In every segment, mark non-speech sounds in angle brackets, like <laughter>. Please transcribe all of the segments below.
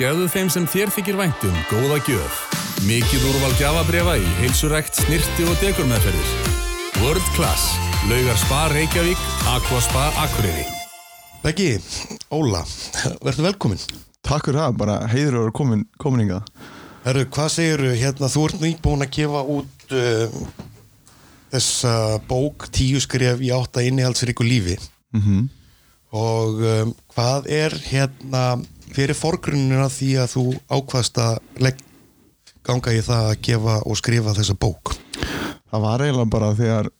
Gefðu þeim sem þér þykir væntum góða gjöf. Mikið úrval gjafabrefa í heilsurækt, snirti og dekurmeðferðir. World Class. Laugar Spa Reykjavík, Aqua Spa Akureyri. Beggi, Óla, verður velkomin. Takk fyrir það, bara heiður að vera komin, komin hingað. Herru, hvað segir hérna, þú ert nýbúin að gefa út uh, þessa bók Tíu skref í átta innihaldsríku lífi Mm og um, hvað er hérna fyrir forgrunnina því að þú ákvaðst að ganga í það að gefa og skrifa þessa bók? Það var eiginlega bara þegar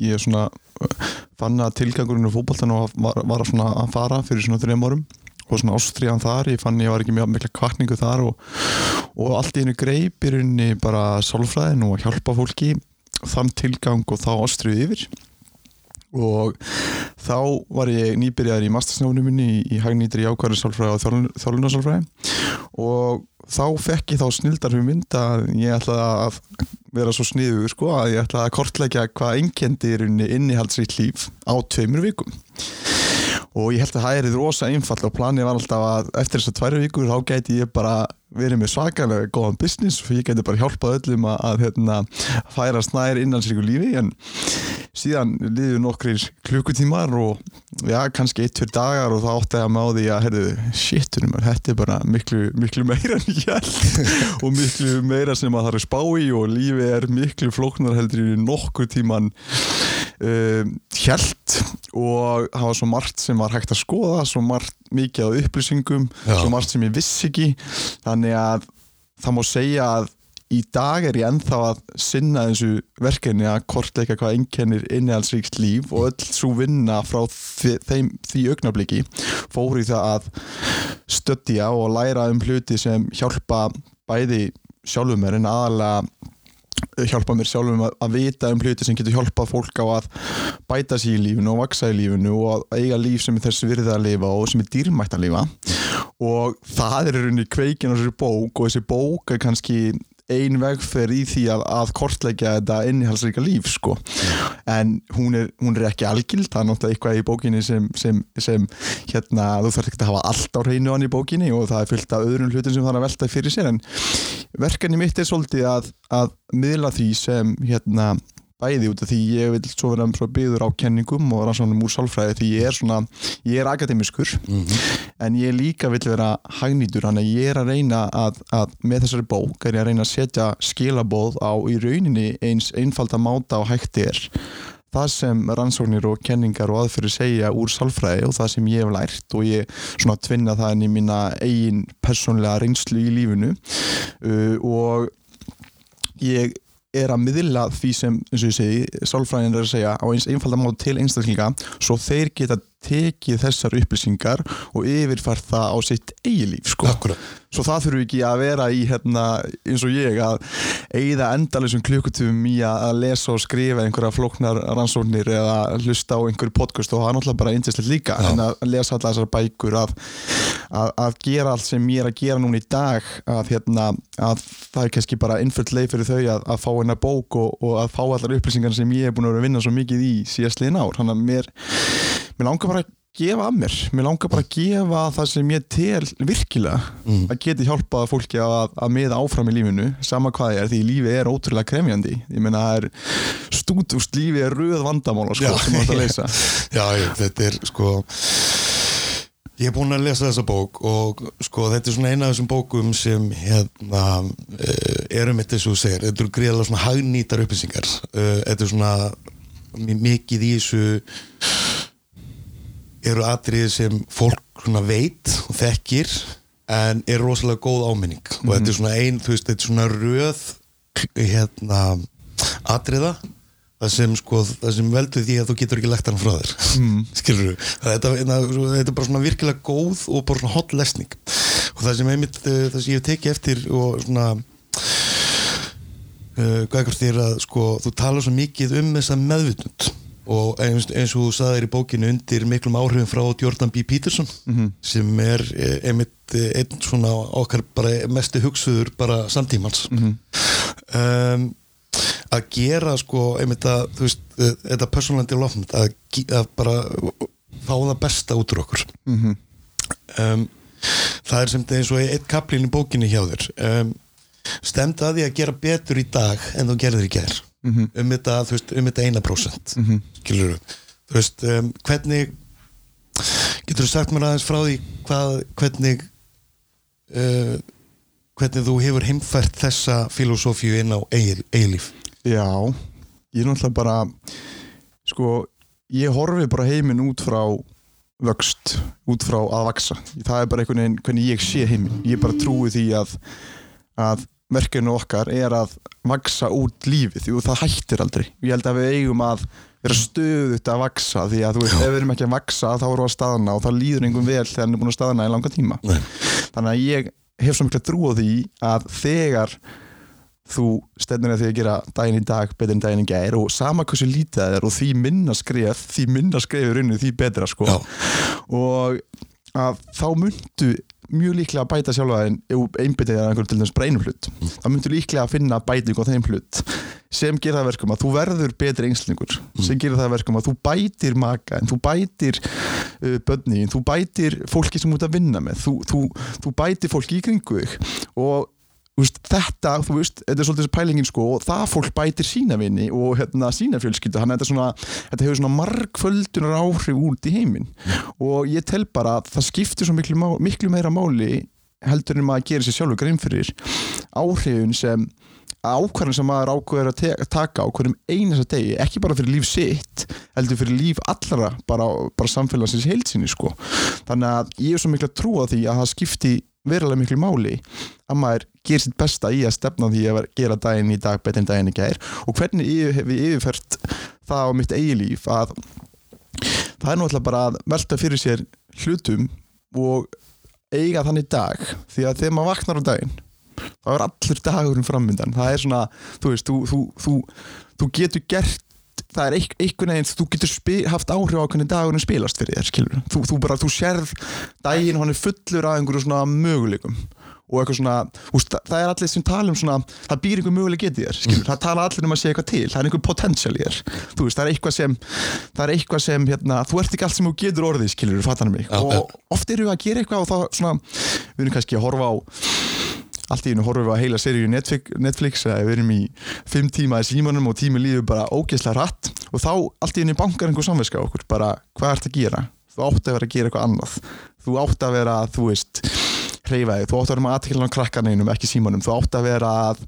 ég svona fann að tilgangurinn á fótboltanu var, var svona að fara fyrir svona þrejum árum og svona ástriðan þar, ég fann ég var ekki mjög mikla kvartningu þar og, og allt í hennu greip í rauninni bara sálfræðin og að hjálpa fólki þann tilgang og þá ástriðu yfir og þá var ég nýbyrjaður í mastersnáfnum minni í, í hagnýtri ákvæður sálfræði og þjálfunarsálfræði. Og þá fekk ég þá snildar við mynd að ég ætlaði að vera svo sniður sko að ég ætlaði að kortleggja hvað einkendi er innihaldsrikt líf á tveimur vikum og ég held að það er rosa einfall og planið var alltaf að eftir þessar tværi vikur þá gæti ég bara verið með svakalega góðan business og ég gæti bara hjálpað öllum að, að hérna, færa snær innansríku lífi. En síðan liður nokkrir klukkutímar og já, kannski eitt fyrir dagar og þá átti ég að máði að herðu, shitunum, þetta er bara miklu, miklu meira en ég held <laughs> og miklu meira sem að það er spá í og lífi er miklu flóknar heldur í nokkur tíman um, held og það var svo margt sem var hægt að skoða svo margt mikið á upplýsingum Já. svo margt sem ég vissi ekki þannig að það má segja að í dag er ég ennþá að sinna þessu verkefni að kortleika hvað einkennir innihaldsríkt líf og öll svo vinna frá þeim, því augnabliki fór í það að stöddja og læra um hluti sem hjálpa bæði sjálfum mér en aðalega hjálpa mér sjálfum að, að vita um hluti sem getur hjálpað fólk á að bæta sér í lífinu og vaksa í lífinu og að eiga líf sem er þess virði að lifa og sem er dýrmætt að lifa. Og það er rauninni kveikin á þessu bók og þessi bók er kannski ein vegferð í því að, að kortleggja þetta innihalsríka líf sko. En hún er, hún er ekki algild það er náttúrulega eitthvað í bókinni sem, sem, sem hérna, þú þarf ekki að hafa allt á hreinu hann í bókinni og það er fyllt af öðrum hlutum sem þarf að velta fyrir sér. En verkefni mitt er svolítið að, að miðla því sem hérna bæði út af því ég vil svo vera svo byggður á kenningum og rannsóknum úr sálfræði því ég er svona, ég er akademiskur en ég líka vil vera hagnýtur, þannig að ég er að reyna að, að með þessari bók er ég að reyna að setja skilabóð á í rauninni eins einfalda máta og hægt er. Það sem rannsóknir og kenningar og aðfyrir segja úr sálfræði og það sem ég hef lært og ég svona tvinna það inn í mína eigin persónlega reynslu í lífinu uh, og ég er að miðla því sem, eins og ég segi, sálfræðin er að segja á eins einfalda mátu til einstaklinga svo þeir geta tekið þessar upplýsingar og yfirfært það á sitt eigi líf sko. Svo það þurfu ekki að vera í hérna, eins og ég að eigða endalisum klukkutum í að lesa og skrifa einhverja flóknar rannsóknir eða hlusta á einhverju podcast og það er náttúrulega bara indislegt líka Já. en að lesa allar þessar bækur að, að, að gera allt sem ég er að gera núna í dag að, hérna, að það er kannski bara innföld leið fyrir þau að, að fá hennar bók og, og að fá allar upplýsingar sem ég er búin að vera að vinna svo mikið í síðastliðin ár þannig að mér, mér langar bara að gefa af mér, mér langar bara að gefa það sem ég tel virkilega Mm. að geti hjálpað fólki að, að miða áfram í lífinu, sama hvað er því lífið er ótrúlega kremjandi, ég meina það er stúdust lífið er röð vandamála sko, Já. sem maður að leysa <laughs> Já, ég, þetta er sko ég er búinn að lesa þessa bók og sko þetta er svona eina af þessum bókum sem hérna uh, eru mitt þess að segir, þetta eru greiðlega svona hagnýtar upplýsingar. Uh, þetta er svona mi- mikið í þessu eru atriði sem fólk veit og þekkir en er rosalega góð áminning. Og þetta er svona ein, þú veist, þetta er svona röð hérna atriða það sem sko, það sem veldur því að þú getur ekki lagt hann frá þér. <laughs> Mm. skilur þú, þetta, þetta, þetta er bara svona virkilega góð og bara svona hot lesning. Og það sem einmitt, eh, það sem ég hef tekið eftir og svona uh, hvað ekkert þér að sko, þú talar svo mikið um þessa meðvitund og eins, eins og þú saðir í bókinu undir miklum áhrifin frá Jordan B. Peterson sem er eh, einmitt eh, einn svona okkar bara mestu hugsuður bara samtímans. Um, að gera sko einmitt að þú veist, eh, þetta personal development að, að bara fá það besta út úr okkur. Um, það er sem þetta eins og eitt kaplinn í bókinni hjá þér. Um, stemd að því að gera betur í dag en þú gerðir í ger um þetta, þú veist, um þetta eina prósent mm -hmm. þú veist, um, hvernig getur þú sagt mér aðeins frá því hvað, hvernig uh, hvernig þú hefur heimfært þessa filosófíu inn á eigilíf Já, ég er náttúrulega bara sko, ég horfi bara heiminn út frá vöxt, út frá að vaksa það er bara einhvern veginn hvernig ég sé heiminn. Ég bara trúi því að að verkefni okkar er að vaksa út lífið og það hættir aldrei. Ég held að við eigum að vera stöðut að vaksa því að þú veist, ef við erum ekki að vaksa þá erum við að staðna og þá líður einhvern vel þegar hann er búin að staðna í langa tíma. Nei. þannig að ég hef svo miklu að trúa því að þegar þú stefnir að því að gera daginn í dag betur en daginn í gær og sama hversu lítið það er og því minna skref því minna skref í rauninu því betra sko. Og að þá myndu mjög líklega að bæta sjálfa ef einbyttið er einhverjum til bara einum hlut þá myndu líklega að finna bæting á þeim hlut sem gerir það að verkum að þú verður betri einslingur, sem gerir það að verkum að þú bætir maka, en þú bætir uh, bönni, þú bætir fólki sem ert að vinna með, þú, þú, þú bætir fólki í kringu þig og veist, þetta, þú veist, þetta er svolítið þessi pælingin sko og það fólk bætir sína vinni og hérna sína fjölskyldu, þannig að þetta, svona, þetta hefur svona margföldunar áhrif út í heiminn. Og ég tel bara að það skiptir svo miklu, miklu meira máli heldur en maður gerir sér sjálfur grein fyrir áhrifun sem ákvarðan sem maður ákveður að taka á hverjum einasta degi, ekki bara fyrir líf sitt heldur fyrir líf allra bara, bara samfélagsins heilsinni sko. Þannig að ég er svo miklu að trúa því að það skipti verulega miklu máli að maður gerir sitt besta í að stefna því að gera daginn í dag betur en daginn í gær. Og hvernig ég hef ég yfirfært það á mitt eigi líf að það er náttúrulega bara að velta fyrir sér hlutum og eiga þannig dag. Því að þegar maður vaknar á daginn þá er allur dagurinn framöndan það er svona, þú veist, þú, þú, þú, þú getur gert það er einhvern veginn, þú getur haft áhrif á hvernig dagurinn spilast fyrir þér, skilur þú, þú bara, þú sérð daginn hann er fullur af einhverju svona möguleikum og eitthvað svona, veist, það er allir sem tala um svona, það býr einhver möguleik getið þér skilur, það tala allir um að segja eitthvað til, það er einhver potential í þér, þú veist, það er eitthvað sem það er eitthvað sem, hérna, þú ert ekki allt sem þú getur orðið, skilur, fattar mig. Og oft erum við að gera eitthvað og þá svona, við erum kannski að horfa á allt í hennu horfum við að heila seríu Netflix, Netflix eða við erum í fimm tíma í símanum og tími líður bara ógeðslega hratt og þá allt í hennu bankar einhver samviska á okkur bara hvað ert að gera? Þú átt að vera að gera eitthvað annað. Þú átt að vera, þú veist hreyfa þig, þú átt að vera með aðteklan á krakkaneinum ekki símanum, þú átt að vera að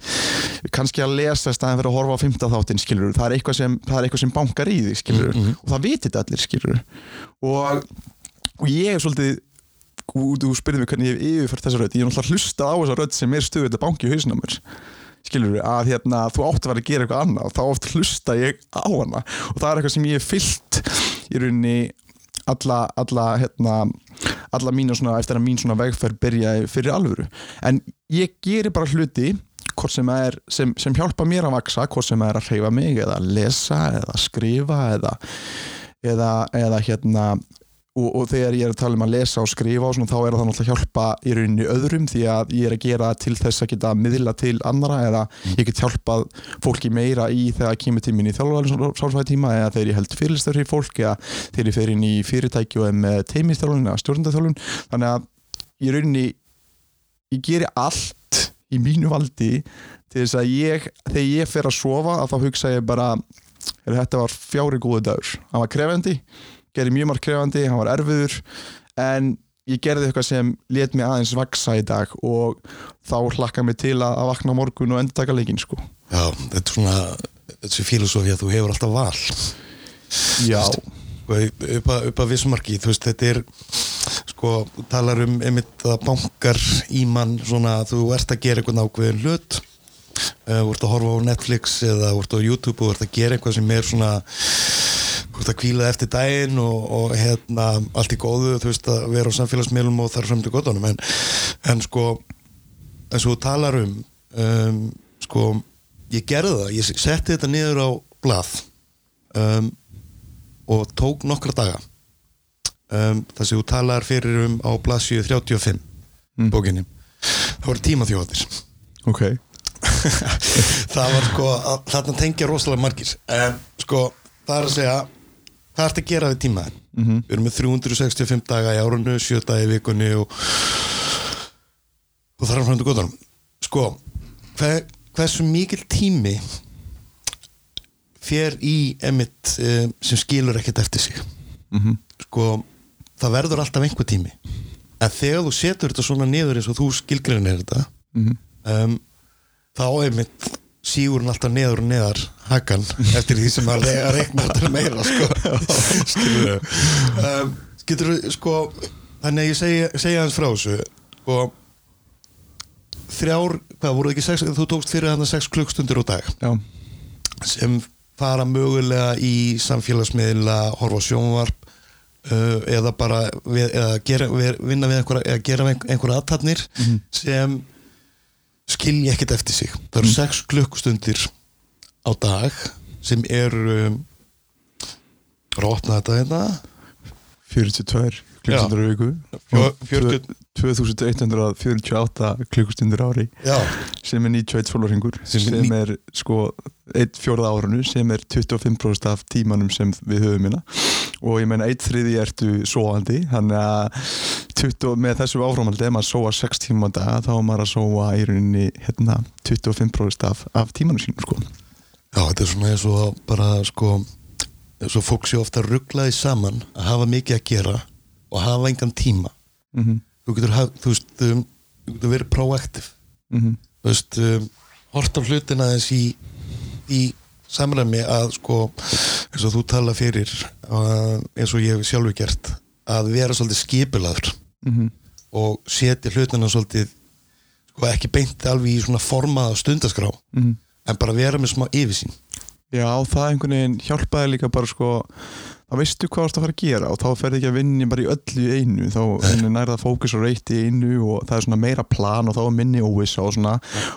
kannski að lesa í staðin fyrir að horfa á fymta þáttinn, skilur það er eitthvað sem, er eitthvað sem bankar í þig, skilur og það vitir þetta allir, skilur og, og ég er svolítið þú spyrir mig hvernig ég hef yfirfært þessa rödd. Ég er náttúrulega hlustað á þessa rödd sem er stöðið þetta banki í hausinn á mér. Skilur að hérna, þú átt að vera að gera eitthvað annað og þá oft hlusta ég á hana. Og það er eitthvað sem ég hef fyllt í rauninni alla, alla, hérna, alla mínu svona, eftir að mín svona vegferð byrjaði fyrir alvöru. En ég geri bara hluti hvort sem, er, sem, sem hjálpa mér að vaksa hvort sem er að hreyfa mig eða lesa eða skrifa eða, eða, eða hérna og, og þegar ég er að tala um að lesa og skrifa og svona, þá er það náttúrulega að hjálpa í rauninni öðrum því að ég er að gera það til þess að geta miðla til annara eða ég get hjálpað fólki meira í þegar það kemur tímin í þjálfvæðin sálfæði tíma eða þegar ég held fyrirlistar fyrir fólk eða þegar ég fer inn í fyrirtæki og er með teimistjálfun eða stjórnundaþjálfun þannig að í rauninni ég geri allt í mínu valdi til þess að ég, þegar ég fer að sofa að þá hugsa ég bara er þetta var fjári góðu dagur? Hann var krefandi, gerði mjög margt krefandi hann var erfiður en ég gerði eitthvað sem let mig aðeins vaksa í dag og þá hlakka mig til að, að vakna morgun og endur taka leikinn sko. Já, þetta er svona þessi filosofi að þú hefur alltaf val. Já, upp að, að vissmarki þú veist, þetta er sko, talar um einmitt að bankar í mann svona, þú ert að gera eitthvað ákveðin hlut uh, þú ert að horfa á Netflix eða ert á YouTube og ert að gera eitthvað sem er svona ert að kvíla eftir daginn og, og hérna, allt í góðu þú veist að vera á samfélagsmiðlum og þar fram til gottunum en, en sko eins og þú talar um, um sko, ég gerði það. Ég setti þetta niður á blað um, og tók nokkra daga. Um, þar sem þú talar fyrir um á blaðsíu 35 Mm. bókinni. Það voru tímaþjóðir ok. <laughs> Það var sko að- þarna tengja rosalega margir. En sko það er að segja hvað ertu að gera við tímaðin -hmm. við erum með 365 daga í árunnu 7 daga í vikunni og, og þar er frændu góðanum sko, hver, hversu mikil tími fer í emitt um, sem skilur ekkert eftir sig Mhm. sko, það verður alltaf einhver tími en þegar þú setur þetta svona niður eins og þú skilgreinir þetta Mhm. um, þá einmitt sígur hann alltaf neður og neðar hakan eftir því sem að re- að reikna þetta meira sko. Skilur um, getur sko þannig að ég segja, segja hans frá þessu sko þrjár, hvað voru ekki sex þú tókst fyrir hann sex klukkstundir á dag? Já, sem fara mögulega í samfélagsmiðla horfa sjónvarp uh, eða bara við, eða gera, við, vinna við einhverja eða gera einhverja, aðtatnir sem skilja ekkert eftir sig. Það eru sex klukkustundir á dag sem eru um, opna þetta hérna. 42 klukkustundir á viku. Fjö- og 40 2148 klukkustundir á ári já, sem er 91 sólarhingur Sem sem, er sko 1 fjórða árunu sem er 25% af tímanum sem við höfum hérna. Og ég meina 1 þriði ertu sóandi þannig að 20, með þessu áframaldi ef maður sóa 6 tíma á dag þá er maður að sóa í rauninni hérna 25% af, af tímanum sínum sko. Já, þetta er svona eins og bara sko eins og fólk sé ofta rugglaði saman að hafa mikið að gera og hafa engan tíma. Mm þú getur, haf, þú veist, um, þú getur verið proaktiv -hmm. þú veist, um, hort á hlutina þess í, í samræmi að sko eins og þú tala fyrir uh, eins og ég hef sjálfur gert að vera svolítið skipilaður Mhm. og setja hlutina svolítið sko ekki beint alveg í svona formaða stundaskrá Mhm. en bara vera með smá yfirsýn Já, það einhvern veginn hjálpaði líka bara sko þá veistu hvað þú ert að fara að gera og þá ferði ekki að vinni bara í öllu í einu. Þá veginn nærða fókus og reyti í einu og það er svona meira plan og þá er minni óvissa og svona.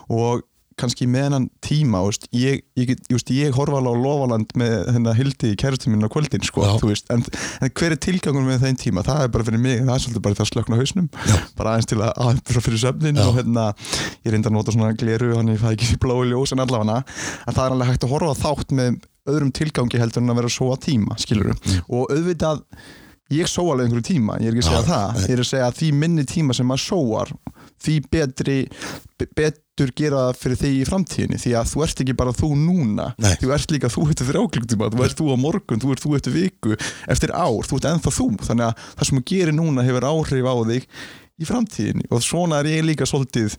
Og kannski með hennan tíma veist, ég, ég, ég, ég horfa alveg á lofaland með hennar hildi í kæristum minn á kvöldin sko, veist, en, en hver er tilgangun með þeim tíma, það er bara fyrir mig það er svolítið bara það að slökna hausnum. Já. bara aðeins til að aðeins fyrir söfnin Já. og hérna, ég reynda að nota svona gleru hann ég fæ ekki blái ljós en allavega. Að það er alveg hægt að horfa á þátt með öðrum tilgangi heldur en að vera að sóa tíma skilur og auðvitað ég sóa alveg einhverju tíma, ég er ekki að segja Já, það. ég er að segja að því minni tíma sem maður sóar því betri be- betur gera það fyrir þig í framtíðinni. Því að þú ert ekki bara þú núna. Nei. þú ert líka þú eftir þrjáklugtíma þú ert þú á morgun, þú ert þú eftir viku eftir ár, þú ert ennþá þú. Þannig að það sem þú gerir núna hefur áhrif á þig í framtíðinni. Og svona er ég líka svolítið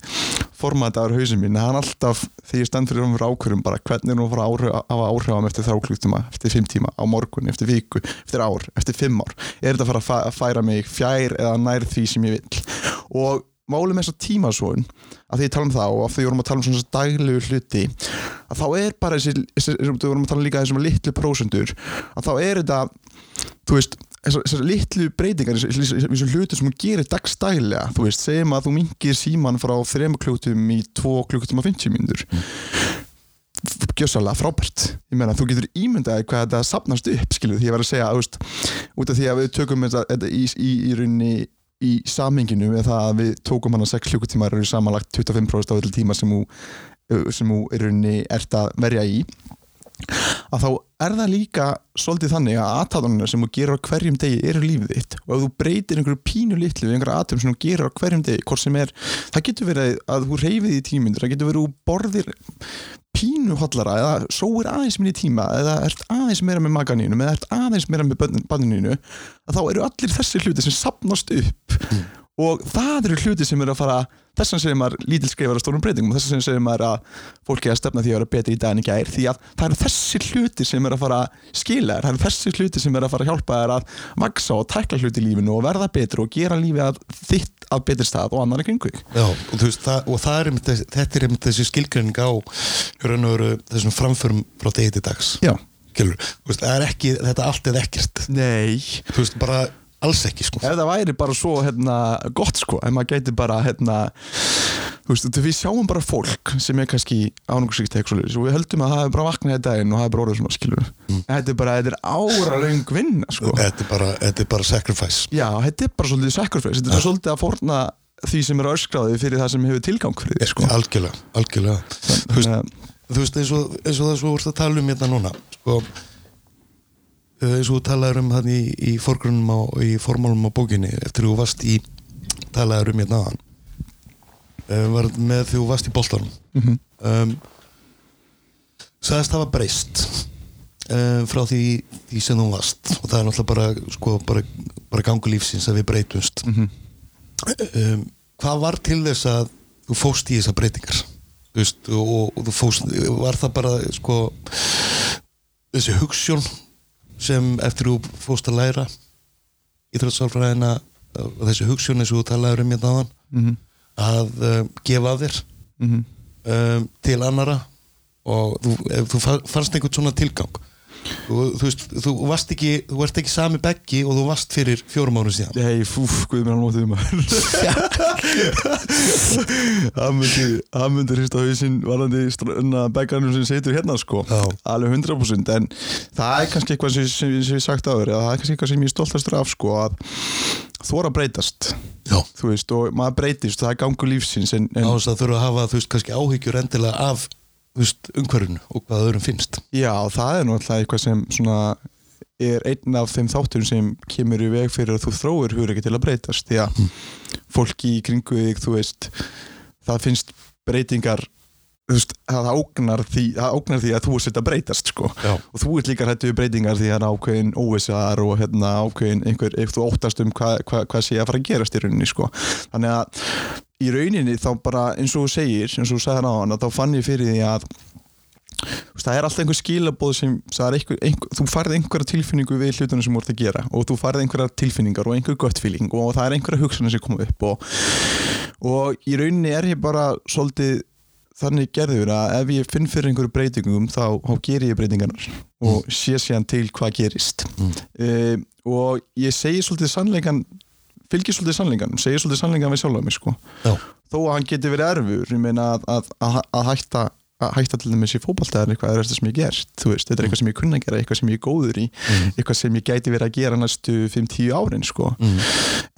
formataður hausinn mín, hann alltaf þegar ég stend fyrir fyrir ákvörum bara hvernig er nú að fara að áhrif, að hafa áhrif á mig eftir þrjáklugtíma eftir fimm tíma, á morgun, eftir viku eftir ár, eftir fimm ár? Er þetta að fara að fæ- að færa mig fjær eða nær því sem ég vil og málið með þess að tímasvon að því ég tala um það og af því við vorum að tala um svona daglegu hluti að þá er bara þessi, þessi við vorum að tala líka þessum litlu prósendur að þá er þetta þú veist, þessar, litlu breytingar þessar hluti sem hún gerir dagstælega þú veist, segjum að þú minkir síman frá 3 klukkutum í 2 klukkutum og 50 mínútur. Gjössalega frábært. Ég meina þú getur ímyndaði hvað þetta sapnast upp skiluð því ég var að segja veist, út af því að við tökum þetta, í, í, í rauninni í samhenginu með það að við tókum hana 6 klukkutímar samanlagt 25% af öll tíma sem þú í rauninni ert að verja í að þá er það líka svolítið þannig að aðtáðunina sem þú gerir á hverjum degi eru lífið þitt. Og ef þú breytir einhverju pínu litlu við einhverja aðtöfum sem þú gerir á hverjum degi hvort sem er, það getur verið að þú reyfið í tímyndur, það getur verið að þú borðir pínu hollara eða sóir aðeins minni tíma eða ert aðeins meira með maganínum eða ert aðeins meira með banninu að þá eru allir þessi hluti sem sapnast upp og það eru hluti sem eru að fara þess að segir maður lítil skrifar á stórum breytingum og þess að segir maður að fólki er að stefna því að vera betri í daginn í gær því að það eru þessi hluti sem eru að fara að skila þér, það eru þessi hluti sem eru að fara að hjálpa þér að vaksa og tækla hluti í lífinu og verða betri og gera lífi að þitt að betri stað og annar kringu þig. Já, og, veist, það, og það er einmitt, þetta er einmitt þessi skilgreining á veru þessum framförum frá degi til dags Já. Skilur, þú veist, það er ekki, þetta allt eða ekkert Nei, þú veist, bara alls ekki sko. ef það væri bara svo hérna, gott sko, ef maður gæti bara hérna, veist, við sjáum bara fólk sem er kannski eitthvað og við höldum að það er bara vaknað í daginn og það er bara orðið svona skilur mm. þetta er bara, þetta er áralöng vinna sko. þetta, er bara, þetta er bara sacrifice já, þetta er bara svolítið sacrifice þetta er svolítið að forna því sem er öskráði fyrir það sem hefur tilgang fyrir því sko. algjörlega, algjörlega þú veist, Þannig að- þú veist eins, og, eins og það svo úrst að tala um hérna núna sko, eins og þú talaður um hann í, í forgrunum á, í formálum á bókinni eftir þú varst í talaður um hérna uh, var með þegar þú varst í boltanum. Mhm. um, sagðist hafa breyst um, frá því, því sem þú varst. Og það er náttúrulega bara, sko, bara, bara gangu lífsins að við breytumst. Mhm. um, hvað var til þess að þú fóst í þessar breytingar? Veist, og, og þú fóst var það bara sko þessi hugssjón sem eftir þú fóst að læra íþróttsálfræðina og þessi hugssjón eins og þú talaður um hérna áðan Mhm. að uh, gefa af þér Mhm. um, til annara og þú, þú fa- fannst einhvern svona tilgang þú, þú veist, þú varst ekki þú varst ekki sami beggi og þú varst fyrir fjórum árum síðan Hei, fúf, guð mér <laughs> hann mótið maður Það myndi Það myndi hrista hausinn varandi beggarnum sem situr hérna sko Já. Alveg 100% en það er kannski eitthvað sem, sem, sem ég sagt áður það er kannski eitthvað sem ég stoltastur af sko að þóra breytast Já. þú veist og maður breytist það er gangu lífsins en, á en þess að þurfa að hafa þú veist kannski áhyggjur endilega af umhverfinu og hvað öðrum finnst. Já það er náttúrulega eitthvað sem svona er einn af þeim þátturum sem kemur í veg fyrir að þú þróir hugur ekki til að breytast því að fólki í kringu þig þú veist það finnst breytingar veist, það ágnar því, því að þú ert að breytast sko. Og þú ert líka hættu við breytingar því að ákveðin óvissar og hérna ákveðin einhver, ef þú óttast um hvað hva, hva sé að fara að gerast í rauninni sko. Þannig að í rauninni þá bara eins og þú segir, eins og þú sagðir á hann þá fann ég fyrir því að það er alltaf einhver skilabóð sem er einhver, einhver, þú farið einhverja tilfinningu við hlutunum sem þú ert að gera og þú farið einhverja tilfinningar og einhver gött feeling og það er einhverja hugsanir sem koma upp og, og í rauninni er ég bara svolítið þannig gerður að ef ég finn fyrir einhverju breytingum þá, þá ger ég breytingarnar og sé síðan til hvað gerist mm. og ég segi svolítið sannleikan fylgir svolítið sannleikan, segir svolítið sannleikan við sjálf mig sko. Þó að hann geti verið erfur ég meina að, að, að, að hætta að hætta til dæmis í fótballtæðar eitthvað er þetta sem ég gert þú veist, þetta er eitthvað sem ég kunna gera, eitthvað sem ég er góður í eitthvað sem ég gæti verið að gera næstu 5-10 árin sko.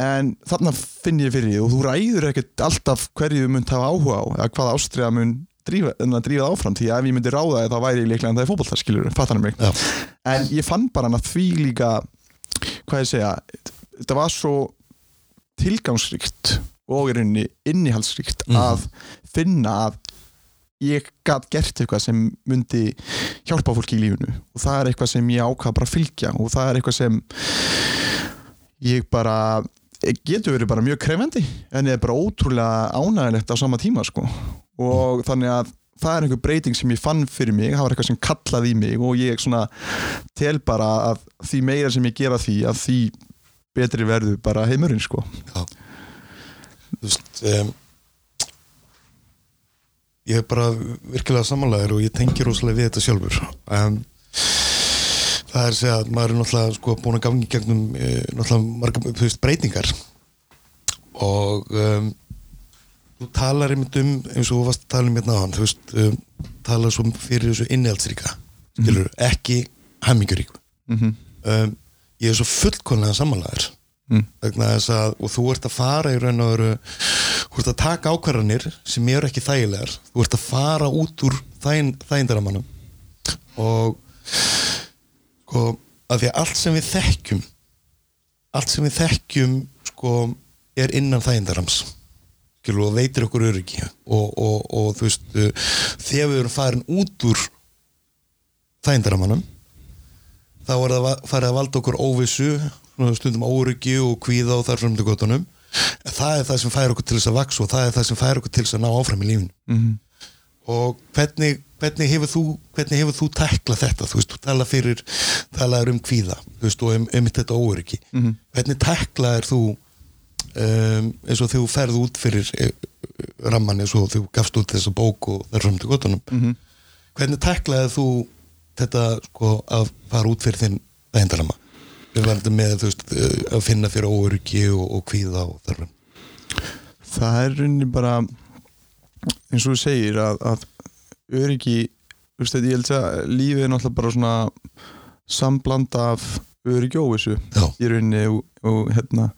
En þarna finn ég fyrir því og þú ræður ekkert alltaf hverju þú munt hafa áhuga á eða hvaða ástriða mun drífa, en að drífa áfram því að ef ég myndi ráða það væri líklega en það er fótballtæðar skilur, fattar mig? Já. en ég fann bara hann að því líka hvað ég segja þetta var svo tilgangsríkt og í rauninni innihaldsríkt að finna að ég gæt gert eitthvað sem myndi hjálpa fólki í lífinu. Og það er eitthvað sem ég ákvað bara að fylgja og það er eitthvað sem ég bara getur verið bara mjög krefendi en ég er bara ótrúlega ánægilegt á sama tíma sko. Og þannig að það er einhver breyting sem ég fann fyrir mig það var eitthvað sem kallaði í mig og ég svona tel bara að því meira sem ég gera því að því betri verður bara heimurinn sko. Já. þú veist um, ég er bara virkilega samanlegaður og ég tengi rosalega við þetta sjálfur. Um, það er að segja að maður er náttúrulega sko, búin að gangi gegnum uh, náttúrulega marga veist, breytingar. Og um, þú talar einmitt um eins og þú varst að tala um hérna á hann þú veist, um, talar svo fyrir þessu innihaldsríka skilur, ekki hemminguríku mm um, ég er svo fullkonlega samanlegaður Mm. vegna þess að og þú ert að fara í raun og veru þú ert að taka ákvarðanir sem eru ekki þægilegar. Þú ert að fara út úr þægin, þægindaramannum og sko, að því að allt sem við þekkjum allt sem við þekkjum sko, er innan þægindarams og veitir okkur öryggi. Og, og, og þú veist þegar við erum farin út úr þægindaramannum þá er það farið að valda okkur óvissu stundum óryggi og kvíða og þar til gotunum en það er það sem fær okkur til þess að vaksa og það er það sem fær okkur til þess að ná áfram í lífinu -hmm. og hvernig, hvernig hefur þú hvernig hefur þú tæklað þetta þú veist, þú tala fyrir, talaður um kvíða þú veist, og um, um þetta óryggi Mhm. hvernig tæklaðir þú um, eins og þú ferð út fyrir eh, ramman eins og þú gafst út þessa bók og þar til gotunum Mhm. hvernig tæklaðir þú þetta sko að fara út fyrir þinn þægindarama við verðum með veist eh, að finna fyrir óryggi og, og kvíða og þar fram það er rauninni bara eins og þú segir að, að öryggi þú veist, ég held að lífið er náttúrulega bara svona sambland af öryggi og óvissu í rauninni og, og hérna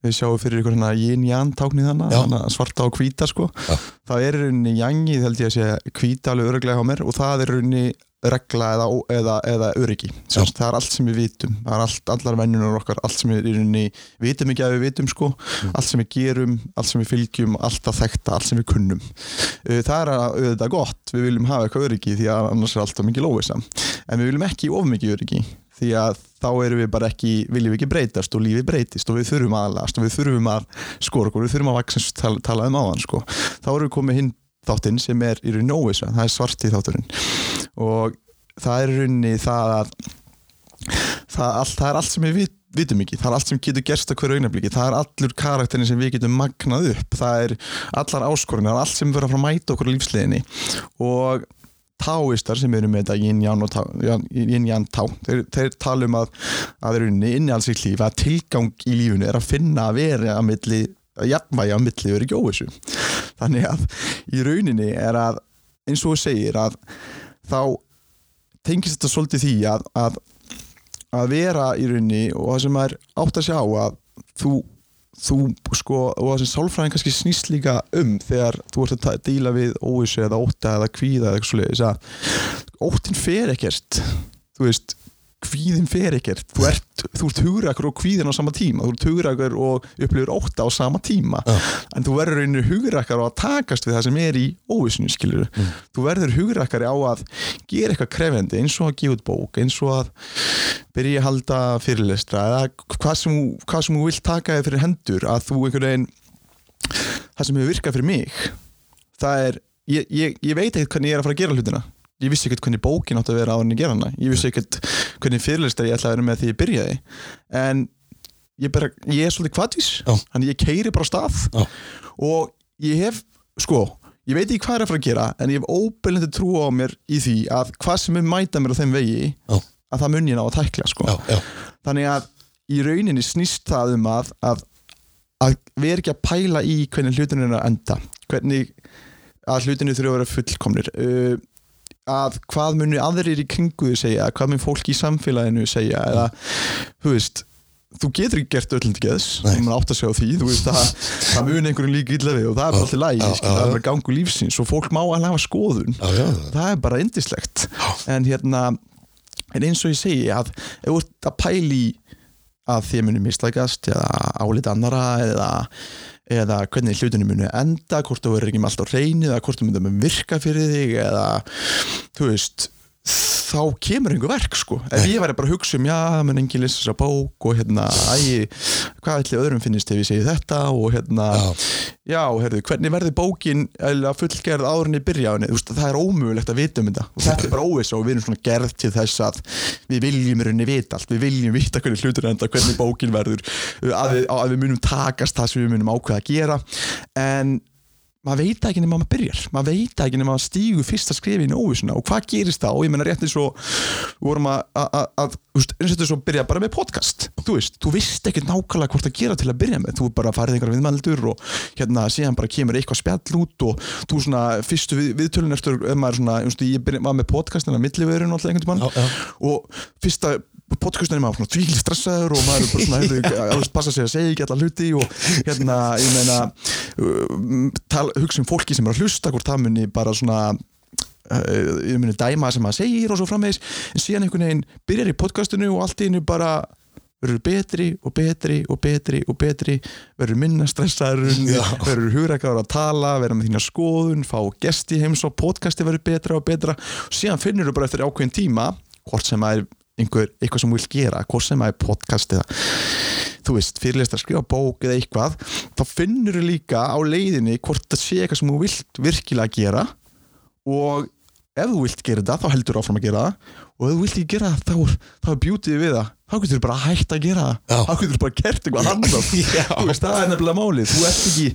við sjáum fyrir ykkur hérna yin-yang táknið hana, svarta og hvíta sko. Já. það er rauninni yangið held ég að sé hvíta alveg öruglega á mér og það er rauninni regla eða, eða, eða öryggi. Sérst, það er allt sem við vitum. Það er allt, allar venjunar okkar, allt sem við í vitum ekki að við vitum sko. Allt sem við gerum, allt sem við fylgjum allt að þekta, allt sem við kunnum. Það er að auðvitað gott, við viljum hafa eitthvað öryggi því að annars er alltaf mikið lóvisa en við viljum ekki of mikið öryggi því að þá erum við bara ekki viljum við ekki breytast og lífið breytist og við þurfum aðlast og við þurfum að skora okkur, við þurfum að vaksa tala, tala um áðan sko, þá erum við komið hinn þáttinn sem er í rauninni óvisa, það er svarti þátturinn og það er í rauninni það að það, allt, það er allt sem við vit, vitum ekki, það er allt sem getur gerst á hverju augnabliki, það er allur karakterin sem við getum magnað upp, það er allar áskorunar, allt sem verður að mæta okkur á lífsliðinni og táistar sem eru með þetta yin-yang tá, þeir, þeir tala um að að rauninni inni alls í lífi að tilgang í lífunu er að finna að vera að milli að jafnvægi að milli verið ekki óvissu. Þannig að í rauninni er að eins og þú segir að þá tengist þetta svolítið því að, að að vera í rauninni og það sem er átt að sjá að þú, þú sko og það sem sálfræðin kannski snýst líka um þegar þú ert að díla við óvissu eða ótta eða kvíða eða eitthvað svoleiðis að óttin fer ekkert þú veist kvíðin fer ekkert. Þú ert, þú ert hugrakur og kvíðin á sama tíma. Þú ert hugrakur og upplifur ótta á sama tíma. Já. en þú verður einu hugrakkar á að takast við það sem er í óvissinu skilur þú verður hugrakkari á að gera eitthvað krefendi eins og að gefa út bók eins og að byrja að halda fyrirlestra eða hvað sem, hvað sem þú vilt taka þig fyrir hendur að þú einhvern veginn það sem hefur virkað fyrir mig það er, ég, ég, ég veit ekkert hvernig ég er að fara að gera hlutina ég vissi ekkert hvernig bókin átti að vera á henni að gera hana ég vissi ekkert hvernig fyrirlestra ég ætla að vera með því ég byrjaði en ég, bara, ég er svolítið kvatvís Já. þannig ég keiri bara stað Já. og ég hef, sko ég veit ekki hvað er að fara að gera en ég hef óbyrlandi trú á mér í því að hvað sem er mæta mér á þeim vegi Já. að það mun ég ná að tækla sko. já, já, þannig að í rauninni snýst það um að að, að vera ekki að pæla í hvernig hlutinu er að enda hvernig að hlutinu þurfa að vera fullkomnir uh, að hvað muni aðrir í kringu þau segja, hvað mun fólk í samfélaginu segja eða, þú veist þú getur ekki gert öllum til geðs þú mun átt að segja á því, þú veist það það mun einhverjum líka illa við og það er bara Já, alltaf lægi, já, það já, er já. bara gangu lífsins og fólk má að hafa skoðun. Já, já, það er bara indislegt en hérna en eins og ég segi að ef þú ert að pæli að þið muni mislækast eða álita annara eða, eða hvernig hlutinu muni enda hvort þú verður ekki með allt á reyni eða hvort þú myndum virka fyrir þig eða þú veist þá kemur einhver verk sko. Ef ég væri bara að hugsa um já, það mun engin lesa þessa bók og hérna, æ, hvað ætli öðrum finnist ef ég segi þetta og hérna Já. já, heyrðu, hvernig verður bókin eða fullgerð áður en ég byrja á henni? Þú veist, það er ómögulegt að vita um þetta. Og þetta er bara óviss og við erum svona gerð til þess að við viljum rauninni vita allt. Við viljum vita hvernig hlutur enda, hvernig bókin verður að við, að við munum takast það sem við munum ákveða að gera. En maður veit ekki nema að maður byrjar. Maður veit ekki nema að stígu fyrsta skrifi í óvissuna og hvað gerist þá, og ég menna rétt eins og vorum að, að, að, að eins og þetta svo byrja bara með podcast. Þú veist, þú veist ekki nákvæmlega hvort að gera til að byrja með, þú bara farið einhverja viðmældur og hérna síðan bara kemur eitthvað spjall út og þú svona fyrstu við, viðtölun eftir, ef maður svona, ég byrja, var með podcastina milliverun og alltaf einhvern tímann. Já, já. og fyrsta er maður svona tvíkil stressaður og maður er bara svona hefur, <laughs> alveg passa sig að segja ekki alla hluti og hérna, ég meina uh, hugsa um fólki sem er að hlusta hvort það muni bara svona uh, ég muni dæma sem maður segir og svo framvegis en síðan einhvern veginn byrjar í podcastinu og allt í hennu bara verður betri og betri og betri og betri verður minna stressaður <laughs> Já. verður hugrækkaður að tala verður með þína skoðun, fá gesti heims og podcasti verður betra og betra og síðan finnur þú bara eftir ákveðin tíma hvort sem er einhver, eitthvað sem þú vilt gera hvort sem það er podcast eða þú veist, fyrirlest að skrifa bók eða eitthvað þá finnur þú líka á leiðinni hvort það sé eitthvað sem þú vilt virkilega gera og ef þú vilt gera þetta, þá heldur þú áfram að gera það og ef þú vilt ekki gera það, þá þá er beautyð við það. Þá getur þú bara hægt að gera það. Þá getur þú bara gert eitthvað annað. <laughs> Þú veist, það er nefnilega málið. Þú ert ekki,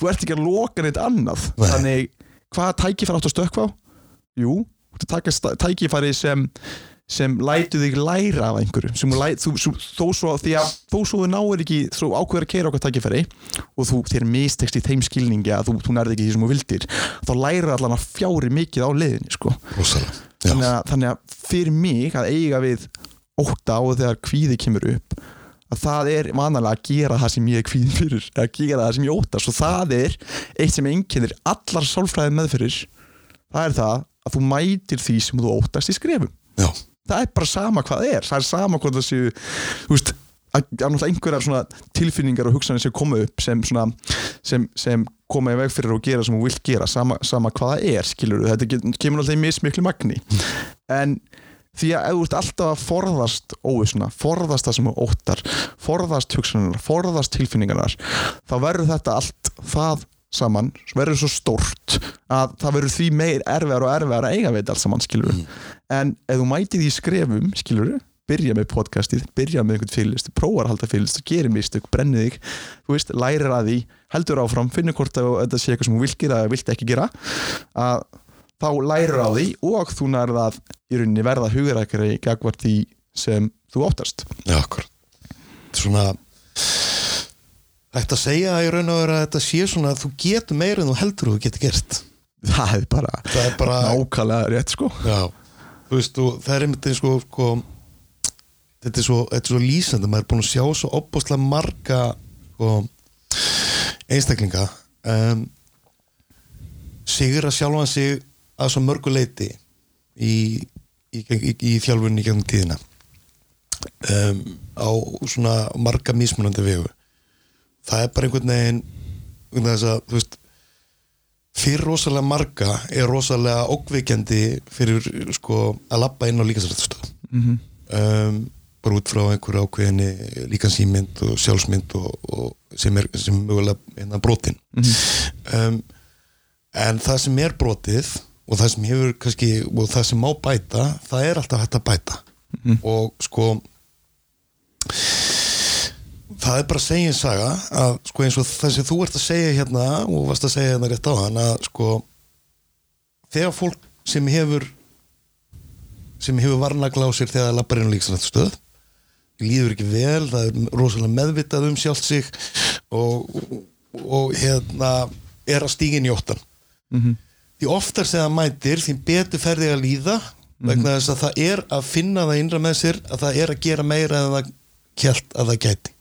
þú ert ekki að loka neitt annað. Nei. þannig, hvað tækifæri áttu að stökkva á? Jú, þú taka sta- tækifæri sem sem lætu þig læra af einhverju læt, þú, þú, þó svo því að þó svo þú náir ekki, þú ákveður að keira okkar tækifæri og þú þér mistekst í þeim skilningi að þú, þú nærði ekki því sem þú vildir þá læra allan að fjári mikið á leiðinni sko. þannig, að, þannig að fyrir mig að eiga við ótta og þegar kvíði kemur upp að það er vanalega að gera það sem ég er kvíðin fyrir að gera það sem ég óttast. Og það er eitt sem einkennir allar sálfræði meðfyrir það er það að þú mætir því sem þú óttast í skrefum. Já, það er bara sama hvað það er. Það er sama hvað það séu veist, að, að einhverjar tilfinningar og hugsanir sem koma upp sem, svona, sem, sem koma í veg fyrir og gera sem þú vilt gera. Sama, sama hvað það er, skilur þetta kemur alltaf í mismiklu magni. En því að þú ert alltaf að forðast óvissuna, forðast það sem þú óttar forðast hugsanir, forðast tilfinningarnar þá verður þetta allt það saman, verður svo stórt að það verður því meir erfiðar og erfiðar að eiga við þetta allt saman, skilur en ef þú mætið í skrefum, skilur byrja með podcastið, byrja með einhvern fyrirlist prófar að halda fyrirlist, gerir mistök, brennið þig þú veist, lærir að því, heldur áfram finnur hvort að þetta sé eitthvað sem þú vilt gera eða vilt ekki gera að þá lærir á því og þú nærða að í rauninni verða hugurækari gagvart því sem þú óttast já, akkur svona Ætti að segja í raun og vera að þetta sé svona að þú getur meira en þú heldur að þú getur gert. Það er bara það er bara, nákvæmlega rétt sko. Já. Þú veist, og það er einmitt eins og sko, þetta er svo, þetta er svo lýsandi maður er búin að sjá svo opbúslega marga sko, einstaklinga um, sigur að sjálfan sig að svo mörgu leiti í, í, í, í þjálfunni gegnum tíðina um, á svona marga mismunandi vegu það er bara einhvern veginn vegna þess að, þú veist fyrir rosalega marga er rosalega ókveikjandi fyrir sko að lappa inn á líkansrættastöð mm um, bara út frá einhverju ákveðinni líkansýmynd og sjálfsmynd og, og sem er sem mögulega hérna brotin. Um, en það sem er brotið og það sem hefur kannski og það sem má bæta, það er alltaf hægt að bæta. Og sko það er bara að segja en saga að sko eins og það sem þú ert að segja hérna og varst að segja hérna rétt á hann að sko þegar fólk sem hefur sem hefur varnagla á sér þegar það lappar inn á líksanættustöð líður ekki vel, það er rosalega meðvitað um sjálft sig og, og hérna er að stíga inn í óttan því oftar sem það mætir því betur ferði að líða vegna þess að það er að finna það innra með sér að það er að gera meira en það kjælt að það gæti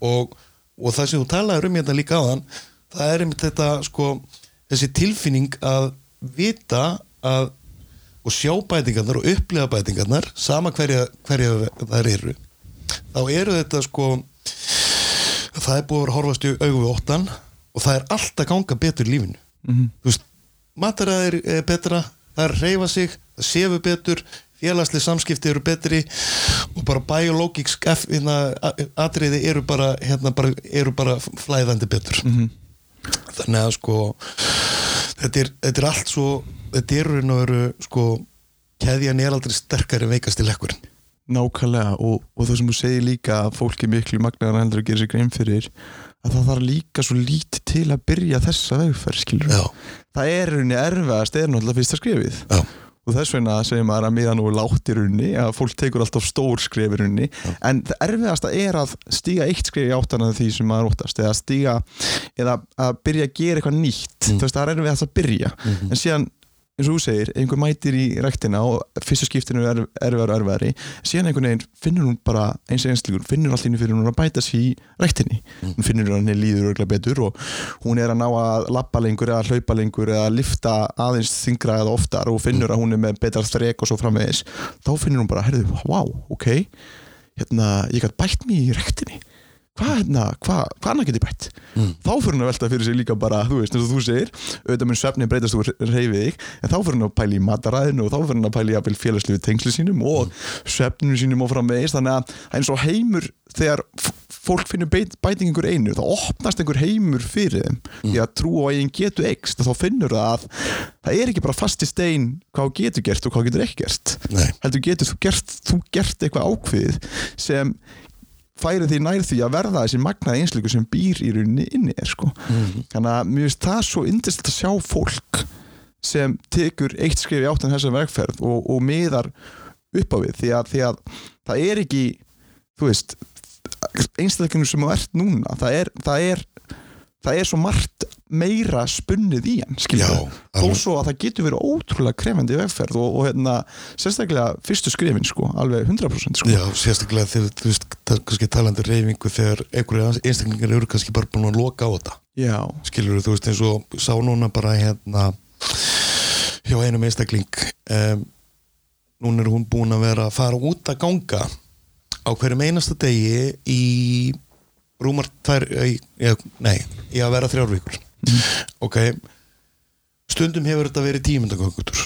og, og það sem þú talaður um hérna líka þann það er einmitt þetta sko þessi tilfinning að vita að og sjá bætingarnar og upplifa bætingarnar sama hverja, hverja þær eru þá eru þetta sko það er búið að horfast í augu við óttan og það er alltaf ganga betur lífinu Mhm. þú veist, mataræðir er betra það er reyfa sig, það séfu betur félagslega samskipti eru betri og bara biológisk hérna, atriði eru bara, hérna, bara, eru bara flæðandi betur. Þannig að sko þetta er, þetta er allt svo þetta eru veru sko keðjan er aldrei sterkari veikast í lekkurinn. Nákvæmlega og, og það sem þú segir líka að fólk er miklu magnaðar heldur að gera sér grein fyrir að það þarf líka svo lítið til að byrja þessa vegferð skilur já, það er rauninni erfiðast er náttúrulega fyrsta skrifið já, og þess vegna segir maður að miðan og látt í rauninni að fólk tekur alltaf stór skrif í rauninni en það erfiðasta er að stíga eitt skrif í áttan af því sem maður óttast eða stíga eða að byrja að gera eitthvað nýtt. Þú veist það er erfiðast að byrja. En síðan eins og þú segir, einhver mætir í ræktina og fyrsta skiptinu er erfiðar og erfiðari síðan einhvern veginn finnur hún bara eins og einslíkur, finnur allt inni fyrir hún að bæta sér í ræktinni, hún finnur hann líður örgla betur og hún er að ná að lappa lengur eða hlaupa lengur eða lifta aðeins þingra eða oftar og finnur að hún er með betra þrek og svo framvegis þá finnur hún bara, herðu, wow, ok hérna, ég gæti bætt mér í ræktinni hvað hérna, hvað hva annað get ég bætt? Þá fyrir hún að velta fyrir sig líka bara þú veist, eins og þú segir, auðvitað mun svefni breytast þú reyfið þig, en þá fyrir hún að pæla í mataræðinu og þá fyrir hún að pæla í félagslegu tengslu sínum og svefninu sínum og framvegis, þannig að eins og heimur þegar fólk finnur bæting einhver einu, þá opnast einhver heimur fyrir þeim, því að trú og eigin getu eikst, þá finnur það að það er ekki bara fasti stein hvað getur gert og hvað getur ekki gert Nei. heldur getur þú gert, þú gert eitthvað ákveðið sem færi því nær því að verða þessi magnaði einsleikur sem býr í rauninni inni er sko. þannig að mér finnst það svo indislegt að sjá fólk sem tekur eitt skrif í áttan þessa vegferð og, og miðar upp á við því að, því að það er ekki þú veist einstakinu sem þú ert núna það er, það er það er svo margt meira spunnið í hann alveg. svo að það getur verið ótrúlega krefandi vegferð og, og hérna, sérstaklega fyrstu skrifin sko, alveg 100% sko. já, sérstaklega þegar þú veist, kannski talandi reyfingu þegar einhverju einstaklingar eru kannski bara búin að loka á þetta já, skilur þú veist eins og sá núna bara hérna hjá einum einstakling um, núna er hún búin að vera að fara út að ganga á hverjum einasta degi í rúmar í, í, nei, í að vera þrjár vikur. Ok stundum hefur þetta verið tímyndagangutur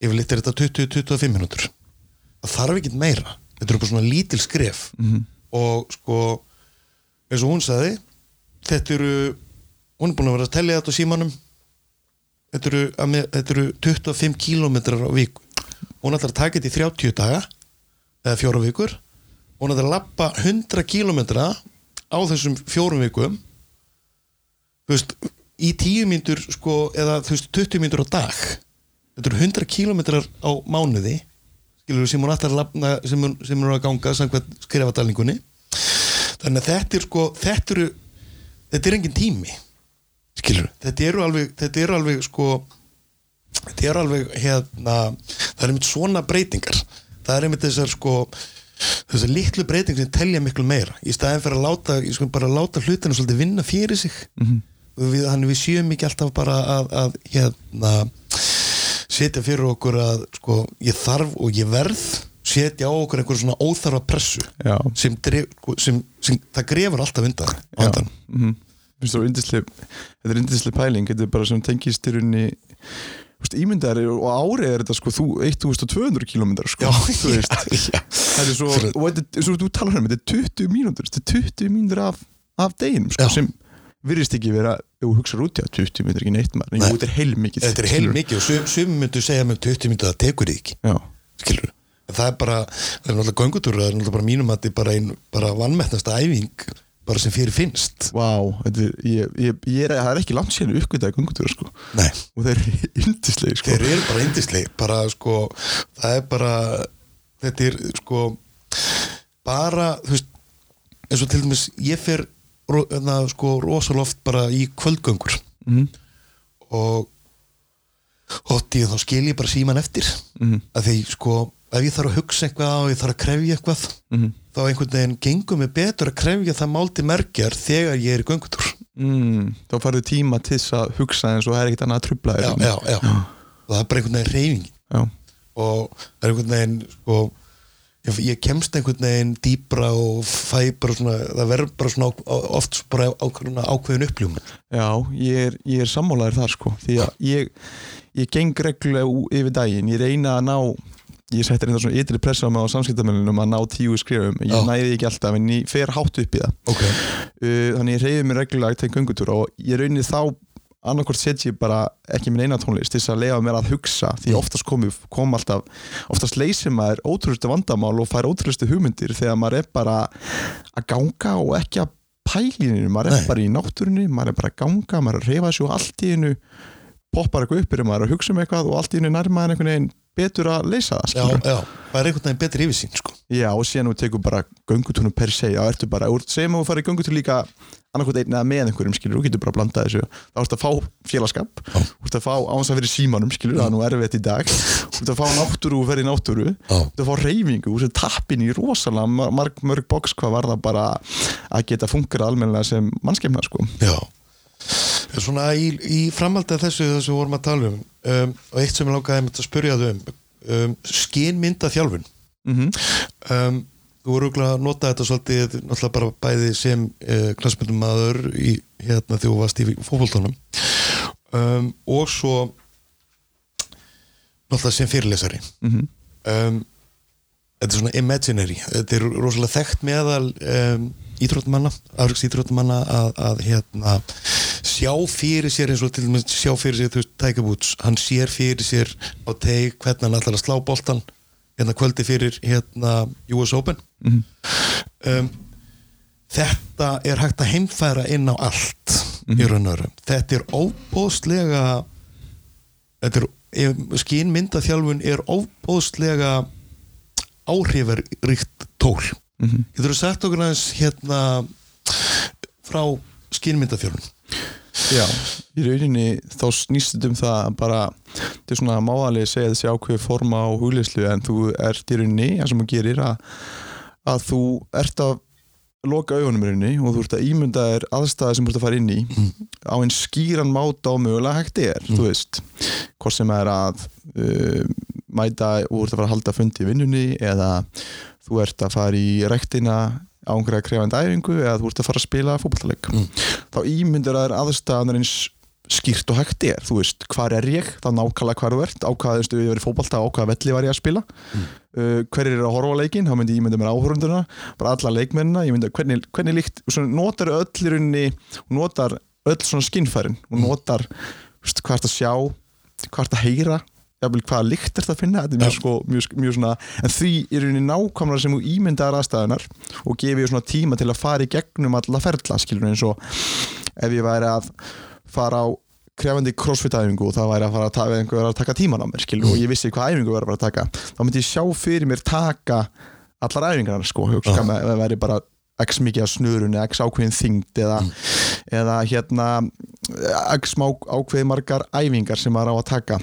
yfirleitt er þetta 20-25 minútur það þarf ekki meira. Þetta eru bara svona lítil skref. Og sko eins og hún sagði þetta eru hún er búin að vera að tellja þetta á símanum. Þetta eru, þetta eru 25 kílómetrar á viku. Hún ætlar að taka þetta í 30 daga eða fjóra vikur. Hún ætlar að lappa 100 kílómetra á þessum fjórum vikum þú veist í 10 mínútur sko eða þú veist 20 mínútur á dag. Þetta eru 100 kílómetrar á mánuði skilur sem hún ætlar að lapna sem hún, sem hún er að ganga samkvæmt skrifadalningunni þannig að þetta er sko þetta eru þetta er engin tími skilur þetta eru alveg þetta eru alveg sko þetta eru alveg hérna það er einmitt svona breytingar. Það er einmitt þessar sko þessar litlu breyting sem telja miklu meira í staðin fyrir að láta, sko bara láta hlutinu svolítið vinna fyrir sig -hmm. við, þannig við séum ekki alltaf bara að, að hérna setja fyrir okkur að sko ég þarf og ég verð setja á okkur einhver svona óþarfa pressu sem, dref, sem, sem það grefur alltaf undan, á undan. mm Þetta er yndisleg pæling, þetta er bara sem tengist í rauninni ímyndar og árið er þetta sko þú 1200 km sko, þú veist. þetta er svo, og þetta, svo þú talar um þetta er 20 mínútur, þetta er 20 mínútur af, af deginum sko, sem virðist ekki vera, ef þú hugsaður út já, 20 mínútur er ekki neitt maður, en þetta er heilmikið þetta er heil mikið og sum, sum myndu segja með 20 myndu að það tekur þig ekki skilur það er bara, það er náttúrulega göngutúr það er náttúrulega bara mínum að þetta er bara ein bara vannmettnasta æfing bara sem fyrir finnst. Vá, þetta ég, ég, ég er, það er ekki langt síðan uppgötaði gungutúra sko, nei, og þeir eru yndislega sko, þeir eru bara indisleg bara sko, það er bara þetta er sko bara, þú veist eins og til dæmis, ég fer ro- hérna, sko, rosaloft bara í kvöldgöngur. Mhm. og því þá skil ég bara síman eftir. Mhm. að því sko ef ég þarf að hugsa eitthvað og ég þarf að krefja eitthvað Mhm. Þá einhvern veginn gengum mig betur að krefja það mál til merkjar þegar ég er í göngutúr. Mm, þá farðu tíma til þess að hugsa eins og það er ekkert annað að trubla já, já, já. og það er bara einhvern veginn reyfing já. og það er einhvern veginn sko, ég, ég kemst einhvern veginn dýbra og fæ bara svona það verður bara svona oft bara ákveðin, ákveðin uppljóma Já, ég er, ég er sammálaður þar sko því að ég, ég geng reglulega yfir daginn, ég reyna að ná ég setti reynda svona ytri pressa á mig á samskiptamennunum að ná tíu skrifum, ég Já. næði ekki alltaf en ég fer hátt upp í það. Ok, uh, þannig ég reyði mér reglulega til göngutúr og ég raunir þá annarkvort set ég bara ekki minn eina tónlist til þess að leifa mér að hugsa því oftast kom, kom alltaf oftast leysir maður ótrúlustu vandamál og fær ótrúlustu hugmyndir þegar maður er bara að ganga og ekki að pælinu, maður er Nei. bara í náttúrunni maður er bara að ganga, maður er að reyfa sig og allt í einu poppar eitthvað upp er maður að hugsa um eitthvað og allt í einu nær maður einhvern veginn betur að leysa það já, skilurðu. já það er einhvern veginn betri yfirsýn sko Já, og síðan þú tekur bara göngutúnum per se, þá ertu bara, segjum að þú farið göngutúr líka annarkot einn eða með einhverjum, skilur, þú getur bara að blanda þessu þá ertu að fá félagskap Já. þú ertu að fá áns að vera í símanum, skilur, það er nú erfitt í dag þú ertu að fá náttúru og í náttúru Já. þú ertu að fá reyfingu, þú ertu tappin í rosalega mar- marg, mörg box, hvað var það bara að geta fungerað almennilega sem mannskemna, sko já En svona í, í framhaldi af þessu þessu vorum að tala um, um og eitt sem ég langaði að spyrja þau um, um skynmynda þjálfun mm um, þú voru örugglega að nota þetta svolítið náttúrulega bara bæði sem uh, klassmyndum maður í, hérna þegar þú varst í fótboltanum. Um, og svo náttúrulega sem fyrirlesari. -hmm. um, þetta er svona imaginary þetta er rosalega þekkt meðal um, íþróttamanna, afriks íþróttamanna að, að hérna sjá fyrir sér eins og til dæmis sjá fyrir sér þú veist, Tiger Woods, hann sér fyrir sér á teig hvernig hann ætlar að slá boltan hérna kvöldi fyrir hérna US Open. Mhm. um, þetta er hægt að heimfæra inn á allt í raun og veru. Þetta er óbóðslega þetta er skínmyndaþjálfun er óbóðslega áhrifaríkt tól. Mhm. getur þú sagt okkur aðeins hérna frá skínmyndaþjálfun Já, í rauninni þá snýst þetta um það að bara þetta er svona máalið segja þessi ákveði forma á hugleyslu en þú ert í rauninni það sem þú gerir að, að þú ert að loka augunum í rauninni og þú ert að ímynda þér aðstæði sem þú ert að fara inn í á einn skýran máta og mögulega hægt er þú veist, hvort sem er að uh, mæta og ert að fara að halda fundi í vinnunni eða þú ert að fara í rektina á einhverja krefandi æfingu eða þú ert að fara að spila fótballtaleik Mm. þá ímyndir að það er aðstæðanar eins skýrt og hægt er, þú veist, hvar er ég? Þá nákvæmlega hvar þú ert, á hvaða stu, ég var í fótballta á hvaða velli var ég að spila? Mm. uh, hver er að horfa á leikin þá myndi ég mynda mér áhörunduna, bara alla leikmennina. Ég myndi hvernig, hvernig líkt, notar öll í rauninni, notar öll svona skinnfærin, og Mm. notar veist, hvað ert að sjá, hvað ert að heyra jafnvel hvaða lykt ert að finna? Þetta er mjög, sko, mjög, mjög svona en því er rauninni nákvæmlega sem þú ímyndaðar aðstæðunar og gefið svona tíma til að fara í gegnum alla ferla skilur eins og ef ég væri að fara á krefandi crossfit æfingu og það væri að fara að taka, að taka tíman á mér skilur og ég vissi hvað æfingu verið að að taka þá myndi ég sjá fyrir mér taka allar æfingarnar sko hugsa með væri bara x mikið af snurunni, x ákveðin þyngd eða, eða hérna x má ákveði margar æfingar sem maður á að taka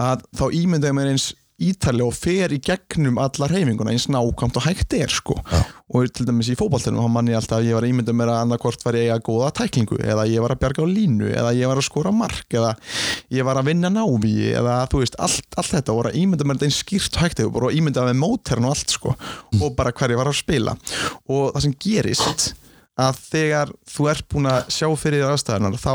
að þá ímynda ég mér eins ítalega og fer í gegnum allar reyfinguna eins nákvæmt og hægt er sko. Já. og til dæmis í fótballtunum þá mann ég alltaf að ég var að ímynda mér að annarkvort var ég að góða tæklingu eða ég var að bjarga á línu eða ég var að skora mark eða ég var að vinna návíi eða þú veist allt, allt þetta. Og ímynda mér þetta eins skýrt og hægt og ímynda með móthern og allt sko og bara hver ég var að spila. Og það sem gerist að þegar þú ert búin að sjá fyrir þér aðstæðanar þá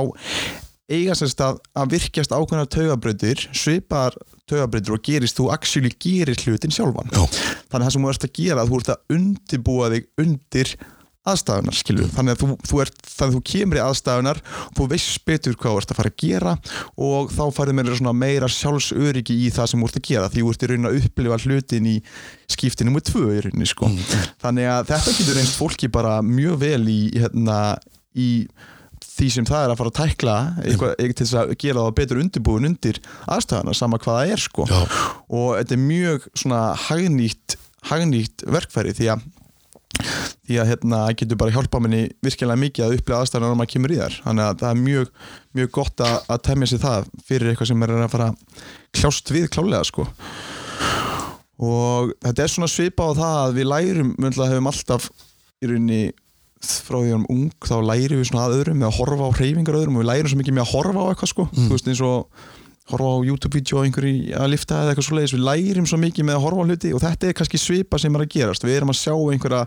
eiga semst að, að virkjast ákveðna taugabrautir, svipar taugabrautir og gerist, þú actually gerir hlutin sjálfan. Já. Þannig að það sem þú ert að gera, þú ert að undibúa þig undir aðstæðunar, skilur þannig að þú, þú, ert, þannig að þú kemur í aðstæðunar og þú veist betur hvað þú ert að fara að gera og þá farið meira, meira sjálfsöryggi í það sem þú ert að gera því þú ert í raunin að upplifa hlutin í skipti nummer tvö í rauninni sko. þannig að þetta getur reynst fólki bara mjög vel í, hérna, í því sem það er að fara að tækla eitthvað, eitthvað til að gera það betur undirbúin undir aðstæðana, sama hvað það er sko. Og þetta er mjög svona hagnýtt, hagnýtt verkfæri því að því að hérna getur bara hjálpa manni virkilega mikið að upplega aðstæðan når maður kemur í þar þannig að það er mjög, mjög gott að, að temja sér það fyrir eitthvað sem er að fara kljást við klálega sko. Og þetta er svona svipa á það að við lærum, mjöndlega hefum alltaf í rauninni frá því að við erum ung þá lærum við svona að öðrum með að horfa á hreyfingar öðrum og við lærum svo mikið með að horfa á eitthvað sko. Þú veist eins og horfa á YouTube-vídeó einhverju að lifta eða eitthvað svo leiðis við lærum svo mikið með að horfa á hluti og þetta er kannski svipa sem er að gerast. Við erum að sjá einhverja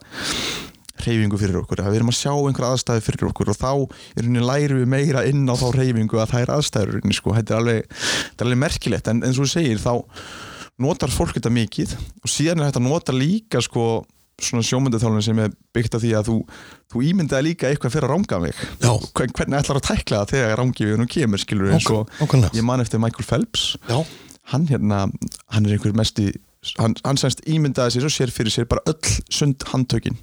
hreyfingu fyrir okkur, við erum að sjá einhverja aðstæði fyrir okkur og þá lærum við meira inn á þá hreyfingu að það er aðstæður sko. þetta, er alveg, þetta er alveg merkilegt. En eins og þú segir þá notar fólk þetta mikið og síðan er þetta að nota líka sko svona sjómyndaþjálfun sem er byggt af því að þú, þú ímyndaði líka eitthvað fyrir að ranga mig. Hvern- hvernig ætlar að tækla það þegar rangi við nú kemur skilur eins og ég man eftir Michael Phelps. Já, hann hérna, hann er einhver mesti hann, hann semst ímyndaði sér og sér fyrir sér bara öll sund handtökin